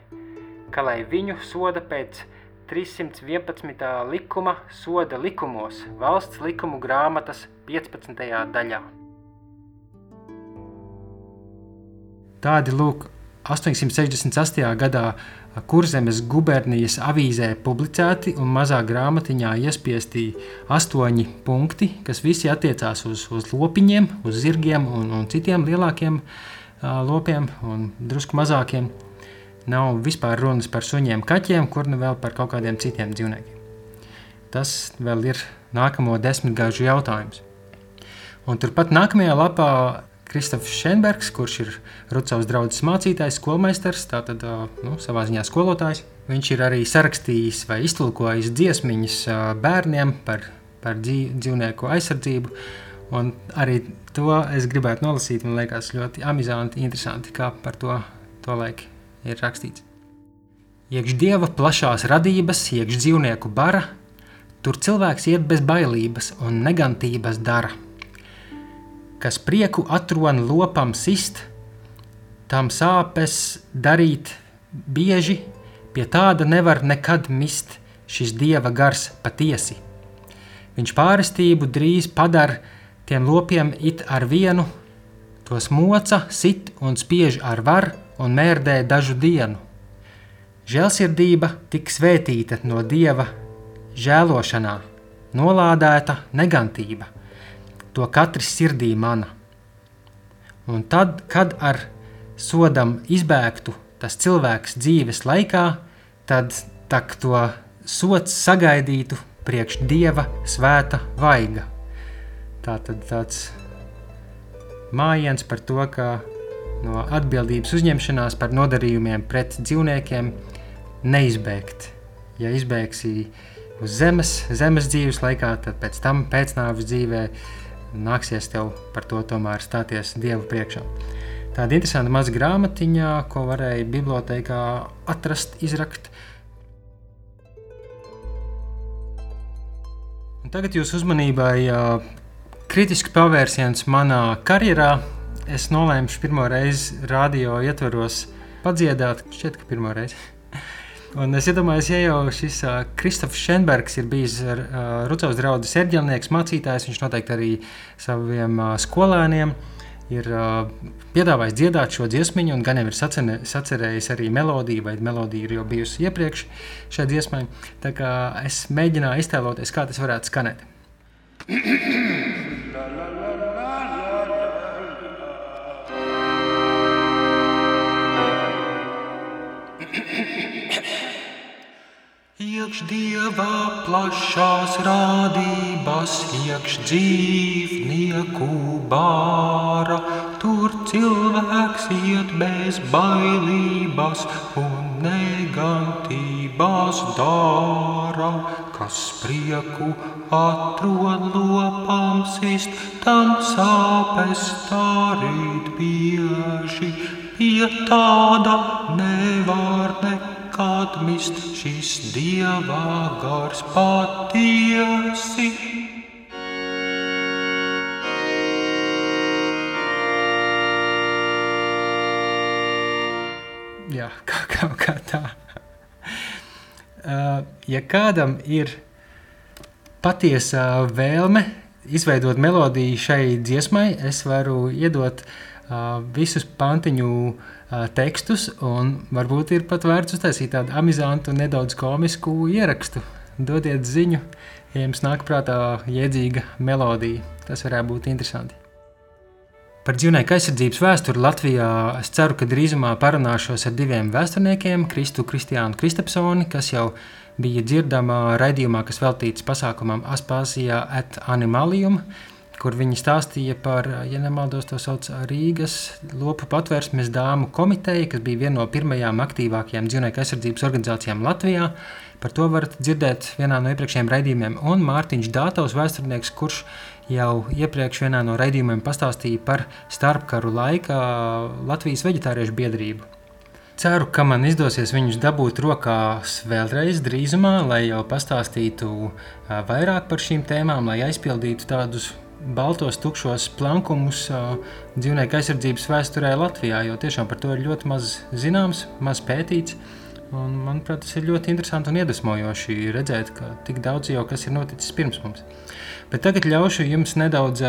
ka lai viņu soda pēc 311. likuma soda likumos valsts likumu grāmatas 15. daļā. Tādi lūk 868. gadā Kurzemes gubernijas avīzē publicēti un mazā grāmatiņā iespiesti astoņi punkti, kas visi attiecās uz, uz lopiņiem, uz zirgiem un, un citiem lielākiem uh, lopiem un drusku mazākiem. Nav vispār runas par suņiem, kaķiem, kur nu vēl par kaut kādiem citiem dzīvniekiem. Tas vēl ir nākamo desmitgažu jautājums. Un turpat nākamajā lapā Kristofers Šenbergs, kurš ir Rucavas draugs mācītājs, skolmeistars, tātad nu, savā ziņā skolotājs. Viņš ir arī sarakstījis vai iztulkojis dziesmiņas bērniem par, par dzīvnieku aizsardzību. Un arī to es gribētu nolasīt. Man liekas, ļoti amizanti, interesanti, kā par to, to laiku ir rakstīts. Iekš dieva plašās radības, iekš dzīvnieku bara, tur cilvēks iet bez bailības un negantības dara kas prieku atrona lopam sist, tam sāpes darīt bieži, pie tāda nevar nekad mist šis dieva gars patiesi. Viņš pārestību drīz padara tiem lopiem it ar vienu, tos moca, sit un spiež ar var un mērdē dažu dienu. Žēlsirdība tik svētīta no dieva žēlošanā, nolādēta negantība – to katrs sirdī mana. Un tad, kad ar sodam izbēgtu tas cilvēks dzīves laikā, tad tak to sots sagaidītu priekš dieva svēta vaiga. Tā tad tāds mājiens par to, ka no atbildības uzņemšanās par nodarījumiem pret dzīvniekiem neizbēgt. Ja izbēgsi uz zemes, zemes dzīves laikā, tad pēc tam pēcnāvus dzīvēm nāksies tev par to tomēr stāties Dievu priekšā. Tāda interesanta maza grāmatiņa, ko varēja bibliotekā atrast, izrakt. Un tagad jūs uzmanībai kritisks pavērsiens manā karjerā. Es nolēmu pirmo reizi radio ietvaros padziedāt, šķiet, ka pirmo reizi. Un es iedomājos, ja jau šis uh, Kristofers Šenbergs ir bijis uh, Rucavas draugs serģelnieks, mācītājs, viņš noteikti arī saviem uh, skolēniem ir uh, piedāvājis dziedāt šo dziesmu, un gan jau ir sacene, sacerējis arī melodiju, vai melodija ir jau bijusi iepriekš šai dziesmai. Tā kā es mēģināju iztēloties, kā tas varētu skanēt. Iekš dieva plašās rādības, iekš dzīvnieku bāra, tur cilvēks iet bez bailības un negantības dara, kas prieku atrod lopam sist, tam sāpes darīt bieži, pie tāda nevar nekā kad mist šis dieva gars patiesi. Jā, kā, kā, kā tā. Uh, ja kādam ir patiesa vēlme izveidot melodiju šai dziesmai, es varu iedot uh, visus pantiņu uh, tekstus, un varbūt ir pat vērts uztaisīt tādu amizantu, nedaudz komisku ierakstu. Dodiet ziņu, ja jums nāk prātā jēdzīga melodija. Tas varētu būt interesanti. Par dzīvnieku aizsardzības vēsturi Latvijā es ceru, ka drīzumā parunāšos ar diviem vēsturniekiem, Kristu Kristiānu Kristapsoni, kas jau bija dzirdama raidījumā, kas veltīts pasākumam Aspāzijā et Animalium, kur viņi stāstīja par, ja nemaldos, to sauc Rīgas lopu patvērsmes dāmu komiteju, kas bija viena no pirmajām aktīvākajām dzīvnieku aizsardzības organizācijām Latvijā. Par to varat dzirdēt vienā no iepriekšējiem raidījumiem. Un Mārtiņš Dātaus vēsturnieks, kurš jau iepriekš vienā no raidījumiem pastāstīja par starpkaru laika Latvijas veģetāriešu biedrību. Ceru, ka man izdosies viņus dabūt rokās vēlreiz drīzumā, lai jau pastāstītu vairāk par šīm tēmām, lai aizpildītu tādus baltos, tukšos plankumus dzīvnieku aizsardzības vēsturē Latvijā, jo tiešām par to ir ļoti maz zināms, maz pētīts. Un, manuprāt, tas ir ļoti interesanti un iedvesmojoši redzēt, ka tik daudz jau kas ir noticis pirms mums. Bet tagad ļaušu jums nedaudz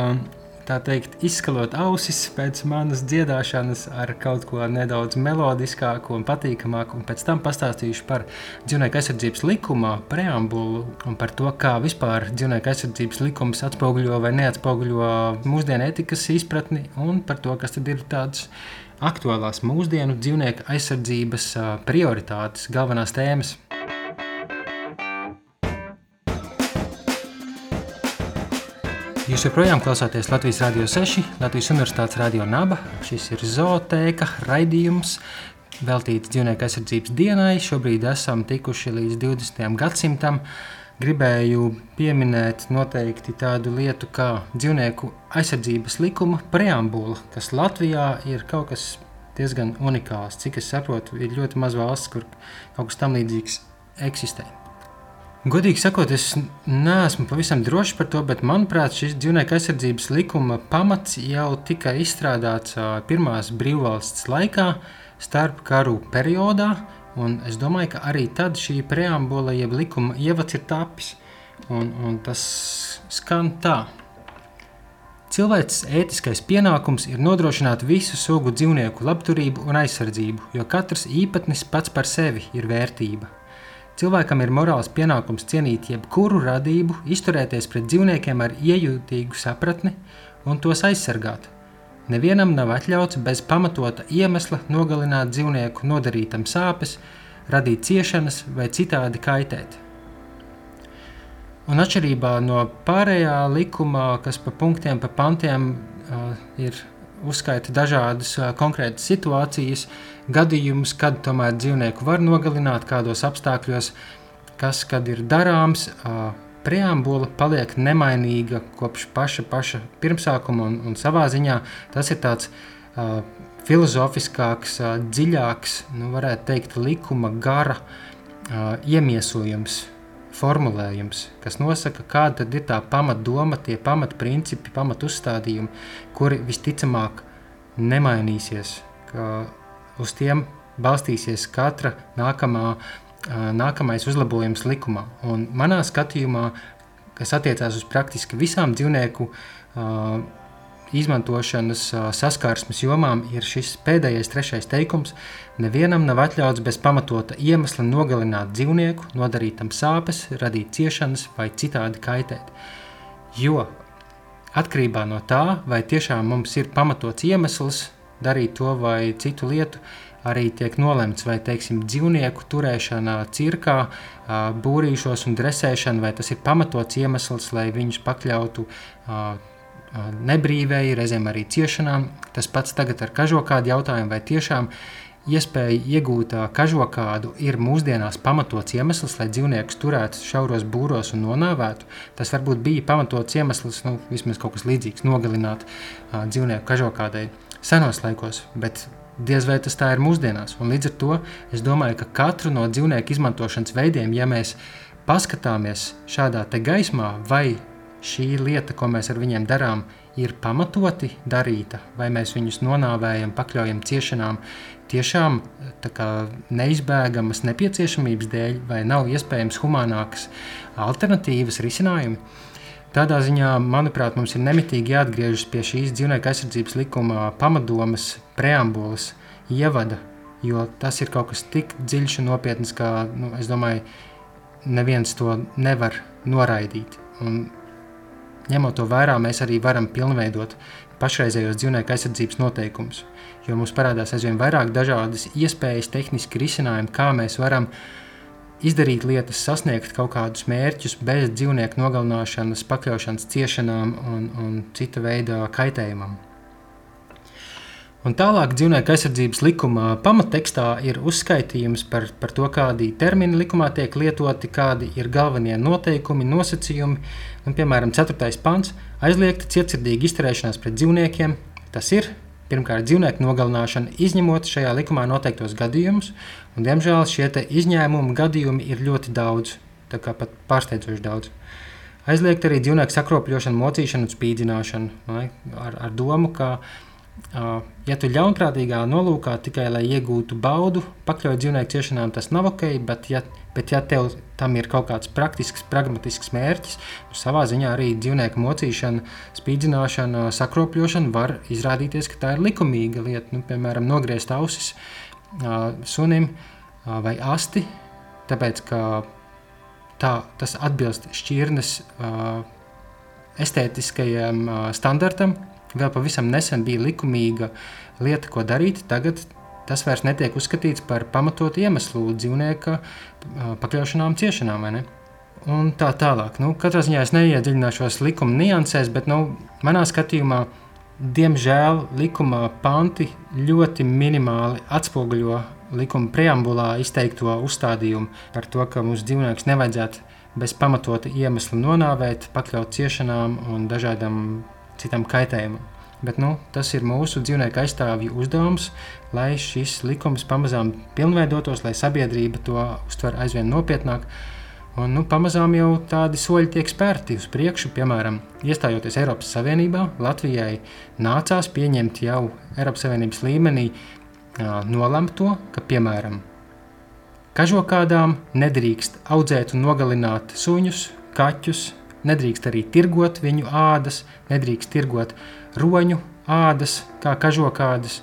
tā teikt, izskalot ausis pēc manas dziedāšanas ar kaut ko nedaudz melodiskāku un patīkamāku, un pēc tam pastāstīšu par dzīvnieku aizsardzības likuma preambulu un par to, kā vispār dzīvnieku aizsardzības likums atspoguļo vai neatspoguļo mūsdienu etikas izpratni, un par to, kas tad ir tāds aktuālās mūsdienu dzīvnieku aizsardzības prioritātes, galvenās tēmas. Jūs joprojām klausāties Latvijas Rādio 6, Latvijas Universitātes Radio Naba. Šis ir zootēka raidījums veltīts dzīvnieku aizsardzības dienai. Šobrīd esam tikuši līdz 20. gadsimtam. Gribēju pieminēt noteikti tādu lietu kā dzīvnieku aizsardzības likuma preambula, kas Latvijā ir kaut kas diezgan unikāls. Cik es saprotu, ir ļoti maz valsts, kur kaut kas tam līdzīgs eksistē. Godīgi sakot, es neesmu pavisam drošs par to, bet manuprāt, šis dzīvnieku aizsardzības likuma pamats jau tika izstrādāts pirmās brīvvalsts laikā, starp karu periodā. Es domāju, ka arī tad šī preambula, jeb likuma ievads ir tapis. Un, un tas skan tā. Cilvēks ētiskais pienākums ir nodrošināt visu sugu dzīvnieku labturību un aizsardzību, jo katrs īpatnis pats par sevi ir vērtība. Cilvēkam ir morāls pienākums cienīt jebkuru radību, izturēties pret dzīvniekiem ar iejūtīgu sapratni un tos aizsargāt. Nevienam nav atļauts bez pamatota iemesla nogalināt dzīvnieku, nodarītam sāpes, radīt ciešanas vai citādi kaitēt. Un atšķirībā no pārējā likuma, kas pa punktiem, pa pantiem uh, ir uzskaita dažādas uh, konkrētas situācijas, gadījumus, kad tomēr dzīvnieku var nogalināt, kādos apstākļos, kas kad ir darāms. Preambula paliek nemainīga kopš paša, paša pirmsākuma, un, un savā ziņā tas ir tāds uh, filozofiskāks, uh, dziļāks, nu, varētu teikt, likuma gara uh, iemiesojums formulējums, kas nosaka, kāda ir tā pamatdoma, tie pamatprincipi, pamatuzstādījumi, kuri visticamāk nemainīsies, ka uz tiem balstīsies katra nākamā, nākamais uzlabojums likumā. Un manā skatījumā, kas attiecās uz praktiski visām dzīvnieku izmantošanas saskarsmes jomām ir šis pēdējais, trešais teikums. Nevienam nav atļauts bez pamatota iemesla nogalināt dzīvnieku, nodarīt tam sāpes, radīt ciešanas vai citādi kaitēt. Jo atkarībā no tā, vai tiešām mums ir pamatots iemesls darīt to vai citu lietu, arī tiek nolemts, vai teiksim, dzīvnieku turēšana cirkā, būrīšos un dresēšana, vai tas ir pamatots iemesls, lai viņus pakļautu nebrīvēji, reizēm arī ciešanām. Tas pats tagad ar kažokādu jautājumu, vai tiešām iespēja iegūt kažokādu ir mūsdienās pamatots iemesls, lai dzīvniekus turētu šauros būros un nonāvētu. Tas varbūt bija pamatots iemesls, nu, vismaz kaut kas līdzīgs, nogalināt dzīvnieku kažokādai senos laikos, bet diez vai tas tā ir mūsdienās. Un līdz ar to es domāju, ka katru no dzīvnieku izmantošanas veidiem, ja mēs paskatāmies šādā gaismā, vai šī lieta, ko mēs ar viņiem darām, ir pamatoti darīta, vai mēs viņus nonāvējam, pakļaujam ciešanām, tiešām kā, neizbēgamas nepieciešamības dēļ, vai nav iespējams humanākas alternatīvas, risinājumi. Tādā ziņā, manuprāt, mums ir nemitīgi jāatgriežas pie šīs dzīvnieku aizsardzības likuma pamatdomas, preambulas, ievada, jo tas ir kaut kas tik dziļš un nopietns, ka, nu, es domāju, neviens to nevar noraidīt. Un Ņemot to vērā, mēs arī varam pilnveidot pašreizējos dzīvnieku aizsardzības noteikumus, jo mums parādās aizvien vairāk dažādas iespējas, tehniski risinājumi, kā mēs varam izdarīt lietas, sasniegt kaut kādus mērķus bez dzīvnieku nogalināšanas, pakļaušanas ciešanām un, un cita veida kaitējumam. Un tālāk dzīvnieku aizsardzības likuma pamattekstā ir uzskaitījums par, par to, kādi termini likumā tiek lietoti, kādi ir galvenie noteikumi, nosacījumi. Un, piemēram, 4. pants - aizliegta cietsirdīga izturēšanās pret dzīvniekiem. Tas ir pirmkārt dzīvnieku nogalināšana, izņemot šajā likumā noteiktos gadījumus. Un, diemžēl šie izņēmumu gadījumi ir ļoti daudz, tā kā pat pārsteidzoši daudz. Aizliegt arī dzīvnieku sakropļošanu, mocīšanu un spīdzināšanu ar, ar domu, ka Ja tu ļaunprātīgā nolūkā tikai lai iegūtu baudu, pakļaut dzīvnieku ciešanām, tas nav ok. Bet, ja, bet ja tev tam ir kaut kāds praktisks, pragmatisks mērķis, tad savā ziņā arī dzīvnieku mocīšana, spīdzināšana, sakropļošana var izrādīties, ka tā ir likumīga lieta. Nu, piemēram, nogriezt ausis sunim vai asti, tāpēc ka tā, tas atbilst šķirnes estētiskajam standartam vēl pavisam nesen bija likumīga lieta, ko darīt. Tagad tas vairs netiek uzskatīts par pamatotu iemeslu dzīvnieka pakļaušanām ciešanām. Un tā tālāk. Nu, katrā ziņā es neiedziļināšos likuma niansēs, bet nu, manā skatījumā, diemžēl, likuma panti ļoti minimāli atspoguļo likuma preambulā izteikto uzstādījumu par to, ka mūsu dzīvnieks nevajadzētu bez pamatota iemesla nonāvēt, pakļaut ciešanām un dažādam citam kaitējumam. Bet, nu, tas ir mūsu dzīvnieku aizstāvju uzdevums, lai šis likums pamazām pilnveidotos, lai sabiedrība to uztver aizvien nopietnāk. Un, nu, pamazām jau tādi soļi tiek spērti uz priekšu. Piemēram, iestājoties Eiropas Savienībā, Latvijai nācās pieņemt jau Eiropas Savienības līmenī nolemt to, ka, piemēram, kažokādām nedrīkst audzēt un nogalināt suņus, kaķus, nedrīkst arī tirgot viņu ādas, nedrīkst tirgot roņu ādas, kā kažokādas.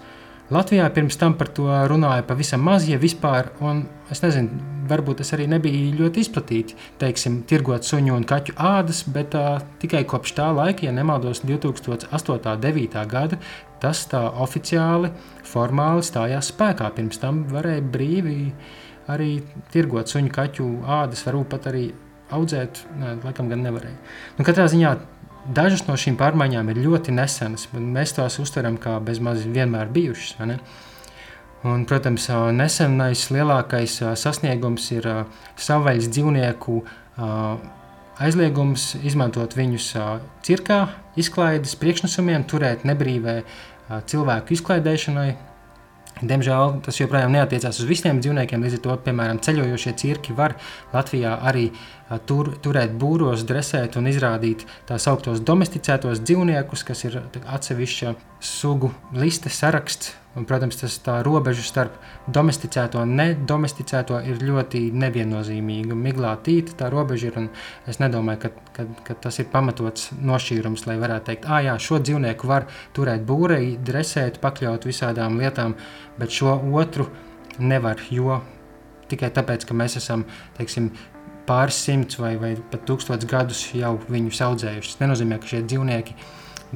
Latvijā pirms tam par to runāja pavisam maz, ja vispār, un es nezinu, varbūt tas arī nebija ļoti izplatīti, teiksim, tirgot suņu un kaķu ādas, bet uh, tikai kopš tā laika, ja nemaldos, 2008. un 2009. gada, tas tā oficiāli, formāli stājās spēkā. Pirms tam varēja brīvi arī tirgot suņu kaķu ādas, varbūt pat arī audzēt, ne, laikam gan nevarēja. Nu, katrā ziņā dažas no šīm pārmaiņām ir ļoti nesenas, bet mēs tās uztveram kā bezmaz vienmēr bijušas. Un, protams, nesenais lielākais sasniegums ir savvaļas dzīvnieku aizliegums izmantot viņus cirkā, izklaides priekšnesumiem, turēt nebrīvē cilvēku izklaidēšanai, Diemžēl tas joprojām neatiecās uz visiem dzīvniekiem. Līdz ar to, piemēram, ceļojošie cirki var Latvijā arī tur, turēt būros, dresēt un izrādīt tā saucamos domesticētos dzīvniekus, kas ir atsevišķa sugu liste saraksts Un, protams, tas tā robeža starp domesticēto un nedomesticēto ir ļoti neviennozīmīga. Miglātīta tā robeža ir. Es nedomāju, ka, ka, ka tas ir pamatots nošķīrums, lai varētu teikt, ah, jā, šo dzīvnieku var turēt būrei, dresēt, pakļaut visādām lietām, bet šo otru nevar. Jo tikai tāpēc, ka mēs esam teiksim, pāris simtus vai, vai pat tūkstošus gadus jau viņus audzējuši. Tas nenozīmē, ka šie dzīvnieki ir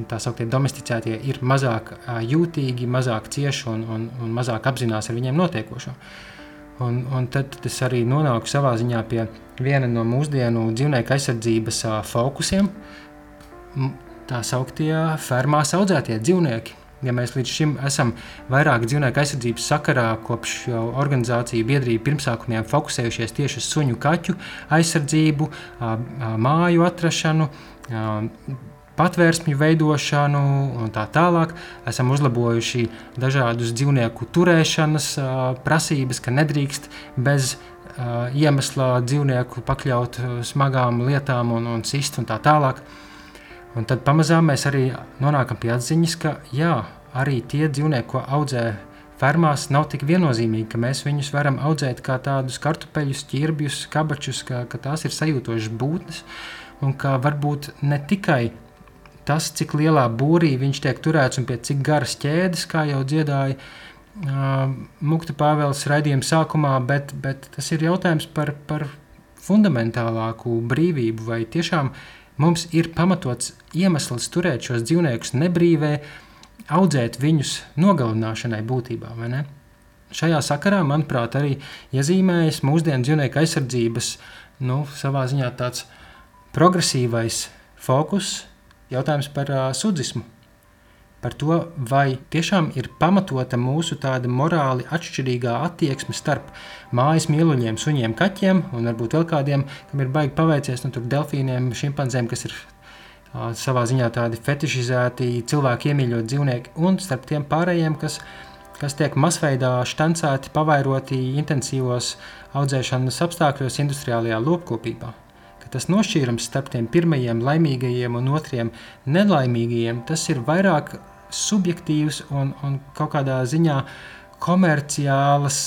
tā sauktie domesticētie ir mazāk jūtīgi, mazāk cieši un, un, un mazāk apzinās ar viņiem notiekošo. Un, un tad es arī nonāku savā ziņā pie viena no mūsdienu dzīvnieku aizsardzības fokusiem. Tā sauktie fermās audzētie dzīvnieki. Ja mēs līdz šim esam vairāk dzīvnieku aizsardzības sakarā, kopš organizāciju biedrību pirmsākumiem fokusējušies tieši uz suņu, kaķu aizsardzību, māju atrašanu, patvērsmju veidošanu un tā tālāk. Esam uzlabojuši dažādus dzīvnieku turēšanas prasības, ka nedrīkst bez iemesla dzīvnieku pakļaut smagām lietām un, un sist un tā tālāk. Un tad pamazām mēs arī nonākam pie atziņas, ka jā, arī tie dzīvnieki, ko audzē fermās, nav tik viennozīmīgi, ka mēs viņus varam audzēt kā tādus kartupeļus, ķirbjus, kabačus, ka, ka tās ir sajūtošas būtnes un ka varbūt ne tikai tas, cik lielā būrī viņš tiek turēts un pie cik garas ķēdes, kā jau dziedāja uh, Mukta Pāvils raidījuma sākumā, bet, bet tas ir jautājums par, par fundamentālāku brīvību, vai tiešām mums ir pamatots iemesls turēt šos dzīvniekus nebrīvē, audzēt viņus nogalināšanai būtībā, vai ne? Šajā sakarā, manuprāt, arī iezīmējas mūsdienu dzīvnieku aizsardzības, nu, savā ziņā tāds progresīvais fokus, jautājums par uh, sudzismu. Par to, vai tiešām ir pamatota mūsu tāda morāli atšķirīgā attieksme starp mājas mīluļiem, suņiem, kaķiem un varbūt vēl kādiem, kam ir baigi paveicies, nu, tur delfīniem, šimpanzēm, kas ir uh, savā ziņā tādi fetišizēti, cilvēki iemīļot dzīvnieki, un starp tiem pārējiem, kas, kas tiek masveidā štancēti, pavairoti intensīvos audzēšanas apstākļos industriālajā lopkopībā tas nošķīrums starp tiem pirmajiem laimīgajiem un otriem nelaimīgajiem, tas ir vairāk subjektīvas un, un kaut kādā ziņā komerciālas,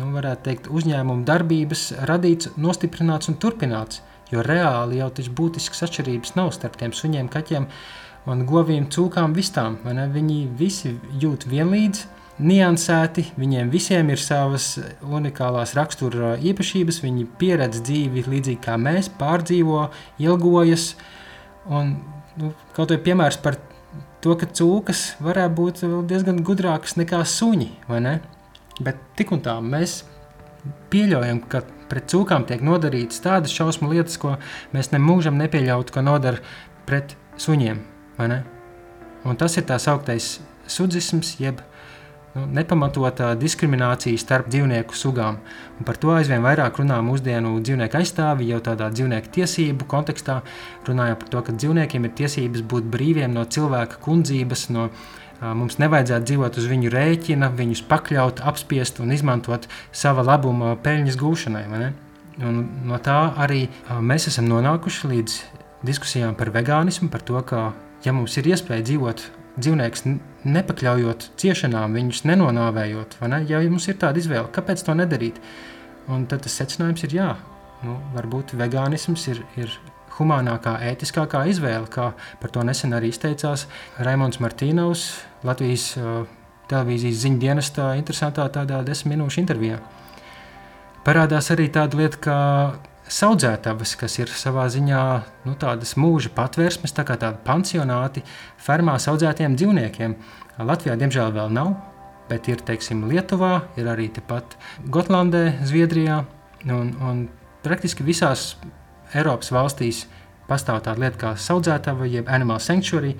nu, varētu teikt, uzņēmuma darbības radīts, nostiprināts un turpināts. Jo reāli jau tas būtisks atšķirības nav starp tiem suņiem, kaķiem un govīm, cūkām, vistām. Viņi visi jūt vienlīdz, niansēti, viņiem visiem ir savas unikālās rakstura īpašības, viņi pieredz dzīvi līdzīgi kā mēs, pārdzīvo, ilgojas. Un, nu, kaut vai piemērs par to, ka cūkas varētu būt diezgan gudrākas nekā suņi, vai ne? Bet tik un tā mēs pieļaujam, ka pret cūkām tiek nodarītas tādas šausmu lietas, ko mēs nemūžam nepieļautu, ka nodara pret suņiem, vai ne? Un tas ir tā sauktais sudzisms, jeb nu, nepamatotā diskriminācija starp dzīvnieku sugām. Un par to aizvien vairāk runā mūsdienu dzīvnieku aizstāvi, jau tādā dzīvnieku tiesību kontekstā, runājot par to, ka dzīvniekiem ir tiesības būt brīviem no cilvēka kundzības, no Mums nevajadzētu dzīvot uz viņu rēķina, viņus pakļaut, apspiest un izmantot sava labuma peļņas gūšanai. Un no tā arī mēs esam nonākuši līdz diskusijām par vegānismu, par to, ka, ja mums ir iespēja dzīvot dzīvnieks nepakļaujot ciešanām, viņus nenonāvējot. Ne? Ja mums ir tāda izvēle, kāpēc to nedarīt? Un tad tas secinājums ir jā, nu, varbūt vegānisms ir, ir humānākā, ētiskākā izvēle, kā par to nesen arī izteicās Raimons Martīnovs Latvijas uh, televīzijas ziņu dienestā interesantā tādā desmit minūšu intervijā. Parādās arī tāda lieta, ka saudzētavas, kas ir savā ziņā nu, tādas mūža patvērsmes, tā kā tādi pansionāti fermā audzētiem dzīvniekiem. Latvijā, diemžēl, vēl nav, bet ir teiksim, Lietuvā, ir arī tepat Gotlandē, Zviedrijā un, un praktiski visās Eiropas valstīs pastāv tāda lieta kā audzētava, jeb animal sanctuary,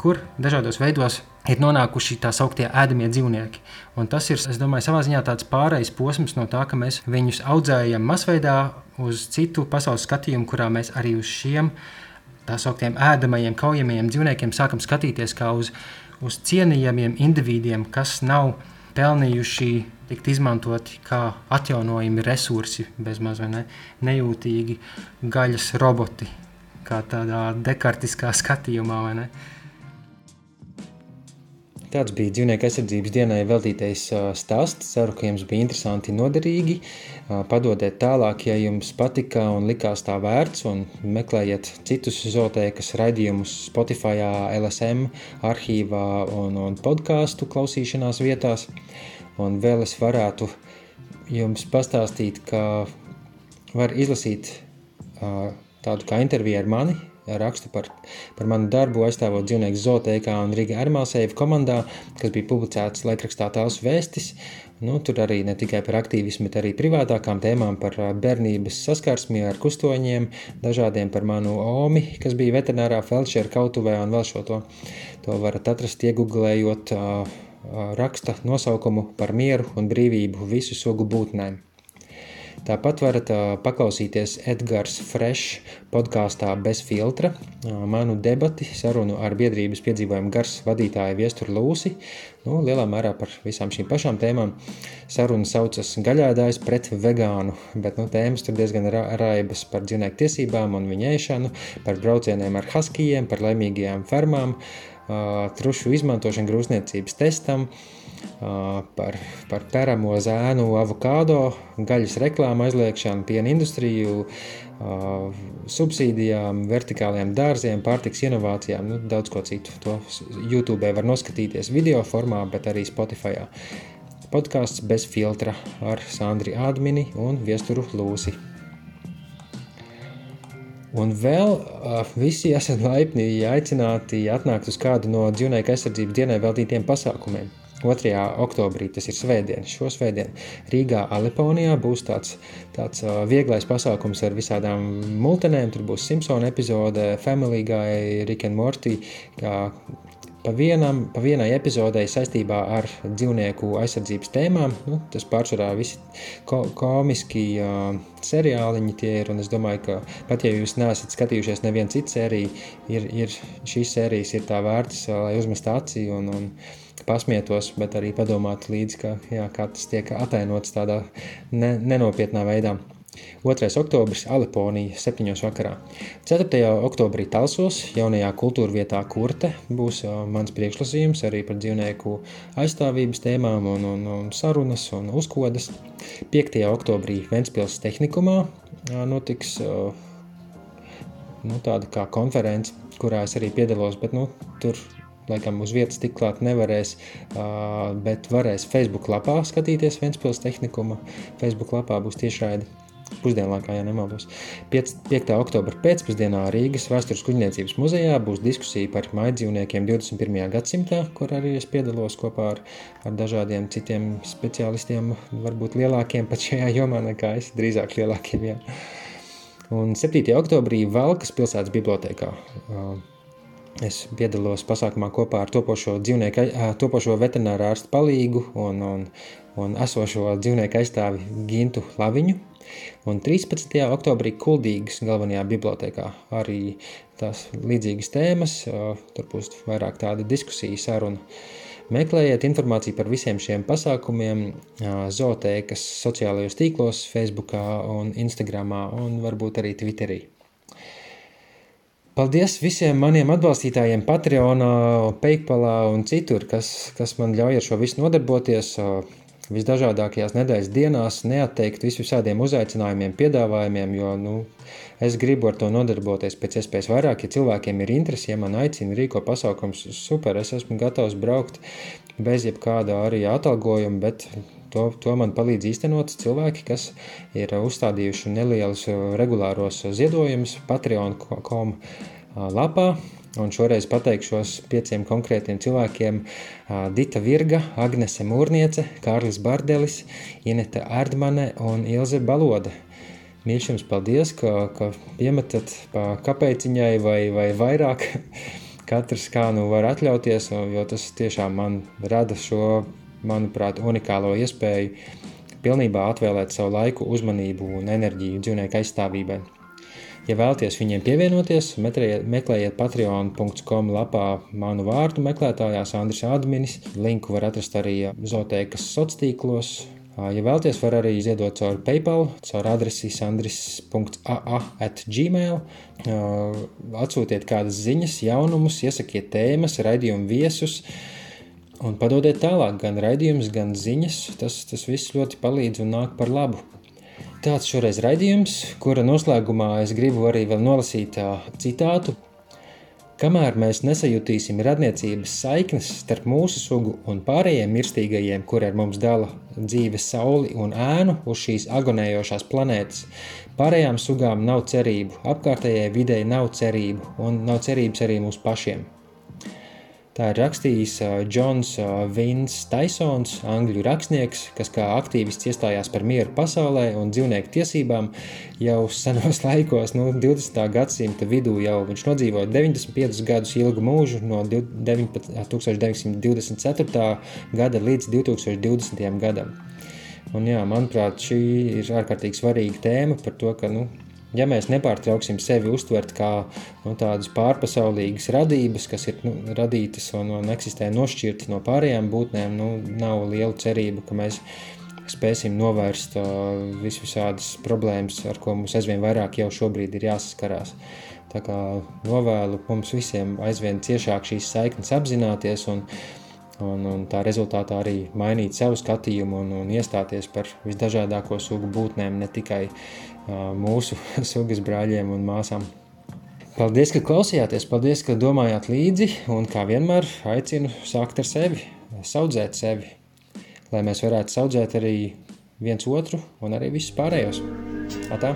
kur dažādos veidos ir nonākuši tā sauktie ēdamie dzīvnieki. Un tas ir, es domāju, savā ziņā tāds pārejas posms no tā, ka mēs viņus audzējam masveidā uz citu pasaules skatījumu, kurā mēs arī uz šiem tā sauktiem ēdamajiem, kaujamajiem dzīvniekiem sākam skatīties kā uz, uz cienījamiem individiem, kas nav pelnījuši tikt izmantoti kā atjaunojami resursi, bezmaz vai ne, nejūtīgi gaļas roboti, kā tādā dekartiskā skatījumā. Tāds bija dzīvnieku aizsardzības dienai veltītais stāsts. Ceru, ka jums bija interesanti un noderīgi. Padodiet tālāk, ja jums patika un likās tā vērts, un meklējiet citus zootēkas raidījumus Spotify, LSM, arhīvā un, un podkāstu klausīšanās vietās. Un vēl es varētu jums pastāstīt, ka var izlasīt tādu kā interviju ar mani, rakstu par, par manu darbu, aizstāvot dzīvnieku zootēkā un Riga Armāsēva komandā, kas bija publicēts laikrakstā Tās vēstis. Nu, tur arī ne tikai par aktīvismu, bet arī privātākām tēmām par bērnības saskarsmi ar kustoņiem, dažādiem par manu omi, kas bija veterinārā felčera kautuvē un vēl šo to. To varat atrast iegooglējot raksta nosaukumu par mieru un brīvību visu sugu būtnēm. Tāpat varat paklausīties Edgars Fresh podkāstā bez filtra, manu debati, sarunu ar biedrības piedzīvojumu gars vadītāju Viesturu Lūsi, nu, lielā mērā par visām šīm pašām tēmām. Saruna saucas gaļādājs pret vegānu, bet nu, tēmas tur diezgan raibas par dzīvnieku tiesībām un viņa ēšanu, par braucieniem ar haskijiem, par laimīgajām fermām, trušu izmantošanu grūzniecības testam, par, par peramo zēnu avokado, gaļas reklāmu aizliekšanu, piena industriju, subsīdijām, vertikāliem dārziem, pārtiks inovācijām, nu, daudz ko citu. To YouTube var noskatīties video formā, bet arī Spotify. Podkāsts bez filtra ar Sandri Admini un Viesturu Lūsi. Un vēl uh, visi esat laipni aicināti atnākt uz kādu no dzīvnieku aizsardzības dienai veltītiem pasākumiem. 2. oktobrī, tas ir svētdiena. Šo svētdienu Rīgā, Aleponijā būs tāds, tāds uh, vieglais pasākums ar visādām multenēm. Tur būs Simpsona epizode, Family Guy, Rick and Morty. Pa, vienam, pa vienai epizodei saistībā ar dzīvnieku aizsardzības tēmām. Nu, tas pārsvarā visi ko, komiski uh, seriāliņi tie ir. Es domāju, ka pat ja jūs neesat skatījušies nevienu citu sēriju, ir, ir šīs sērijas ir tā vērtas, lai uzmestu aci un, un pasmietos, bet arī padomāt līdzi, ka, jā, kā tas tiek atainots tādā ne, nenopietnā veidā. 2. oktobris Aliponija 7. vakarā. 4. oktobrī Talsos jaunajā kultūra vietā Kurte būs mans priekšlasījums arī par dzīvnieku aizstāvības tēmām un, un, un sarunas un uzkodas. 5. oktobrī Ventspils tehnikumā notiks nu, tāda kā konference, kurā es arī piedalos, bet nu, tur laikam uz vietas tik klāt nevarēs, bet varēs Facebook lapā skatīties Ventspils tehnikuma. Facebook lapā būs tiešraidi pusdienlaikā, ja nemaldos. 5. 5. oktobra pēcpusdienā Rīgas vēstures kuģniecības muzejā būs diskusija par maidzīvniekiem 21. gadsimtā, kur arī es piedalos kopā ar, ar dažādiem citiem speciālistiem, varbūt lielākiem pat šajā jomā nekā es, drīzāk lielākiem. Jā. Un 7. oktobrī Valkas pilsētas bibliotēkā. Es piedalos pasākumā kopā ar topošo, dzīvnieku, topošo veterināru ārstu palīgu un, un, un esošo dzīvnieku aizstāvi Gintu Laviņu. Un 13. oktobrī Kuldīgas galvenajā bibliotekā arī tās līdzīgas tēmas, tur būs vairāk tāda diskusija, saruna. Meklējiet informāciju par visiem šiem pasākumiem zootēkas sociālajos tīklos, Facebookā un Instagramā un varbūt arī Twitterī. Paldies visiem maniem atbalstītājiem Patreonā, Paypalā un citur, kas, kas man ļauj ar šo visu nodarboties visdažādākajās nedēļas dienās neatteikt visādiem uzaicinājumiem, piedāvājumiem, jo nu, es gribu ar to nodarboties pēc iespējas vairāk. Ja cilvēkiem ir interesi, ja man aicina rīko pasākums, super, es esmu gatavs braukt bez jebkāda arī atalgojuma, bet to, to man palīdz īstenot cilvēki, kas ir uzstādījuši nelielus regulāros ziedojumus Patreon.com lapā. Un šoreiz pateikšos pieciem konkrētiem cilvēkiem - Dita Virga, Agnese Mūrniece, Kārlis Bardelis, Ineta Erdmane un Ilze Balode. Mīļš jums paldies, ka, ka piemetat pa kapeiciņai vai, vai vairāk. Katrs kā nu var atļauties, jo tas tiešām man rada šo, manuprāt, unikālo iespēju pilnībā atvēlēt savu laiku, uzmanību un enerģiju dzīvnieku aizstāvībai. Ja vēlaties viņiem pievienoties, meklējiet patreon.com lapā manu vārdu meklētājā Andris Adminis. Linku var atrast arī Zoteikas sociālos. Ja vēlaties, var arī ziedot caur PayPal, caur adresi sandris.aa.gmail. Atsūtiet kādas ziņas, jaunumus, iesakiet tēmas, raidījumu viesus un padodiet tālāk gan raidījumus, gan ziņas. Tas, tas viss ļoti palīdz un nāk par labu. Tāds šoreiz raidījums, kura noslēgumā es gribu arī vēl nolasīt citātu. Kamēr mēs nesajutīsim radniecības saiknes starp mūsu sugu un pārējiem mirstīgajiem, kur ar mums dala dzīves sauli un ēnu uz šīs agonējošās planētas, pārējām sugām nav cerību, apkārtējai videi nav cerību un nav cerības arī mūsu pašiem. Tā ir rakstījis Džons Vins Taisons, angļu rakstnieks, kas kā aktīvists iestājās par mieru pasaulē un dzīvnieku tiesībām jau senos laikos, nu, 20. gadsimta vidū jau viņš nodzīvoja 95 gadus ilgu mūžu no 1924. gada līdz 2020. gadam. Un jā, manuprāt, šī ir ārkārtīgi svarīga tēma par to, ka, nu, Ja mēs nepārtrauksim sevi uztvert kā nu, tādas pārpasaulīgas radības, kas ir nu, radītas un, un eksistē nošķirti no pārējām būtnēm, nu, nav liela cerība, ka mēs spēsim novērst uh, visvisādas problēmas, ar ko mums aizvien vairāk jau šobrīd ir jāsaskarās. Tā kā novēlu mums visiem aizvien ciešāk šīs saiknes apzināties un, un, un tā rezultātā arī mainīt savu skatījumu un, un iestāties par visdažādāko sugu būtnēm, ne tikai uh, mūsu sugas brāļiem un māsām. Paldies, ka klausījāties, paldies, ka domājāt līdzi, un kā vienmēr aicinu sākt ar sevi, audzēt sevi, lai mēs varētu audzēt arī viens otru un arī visus pārējos. Atā!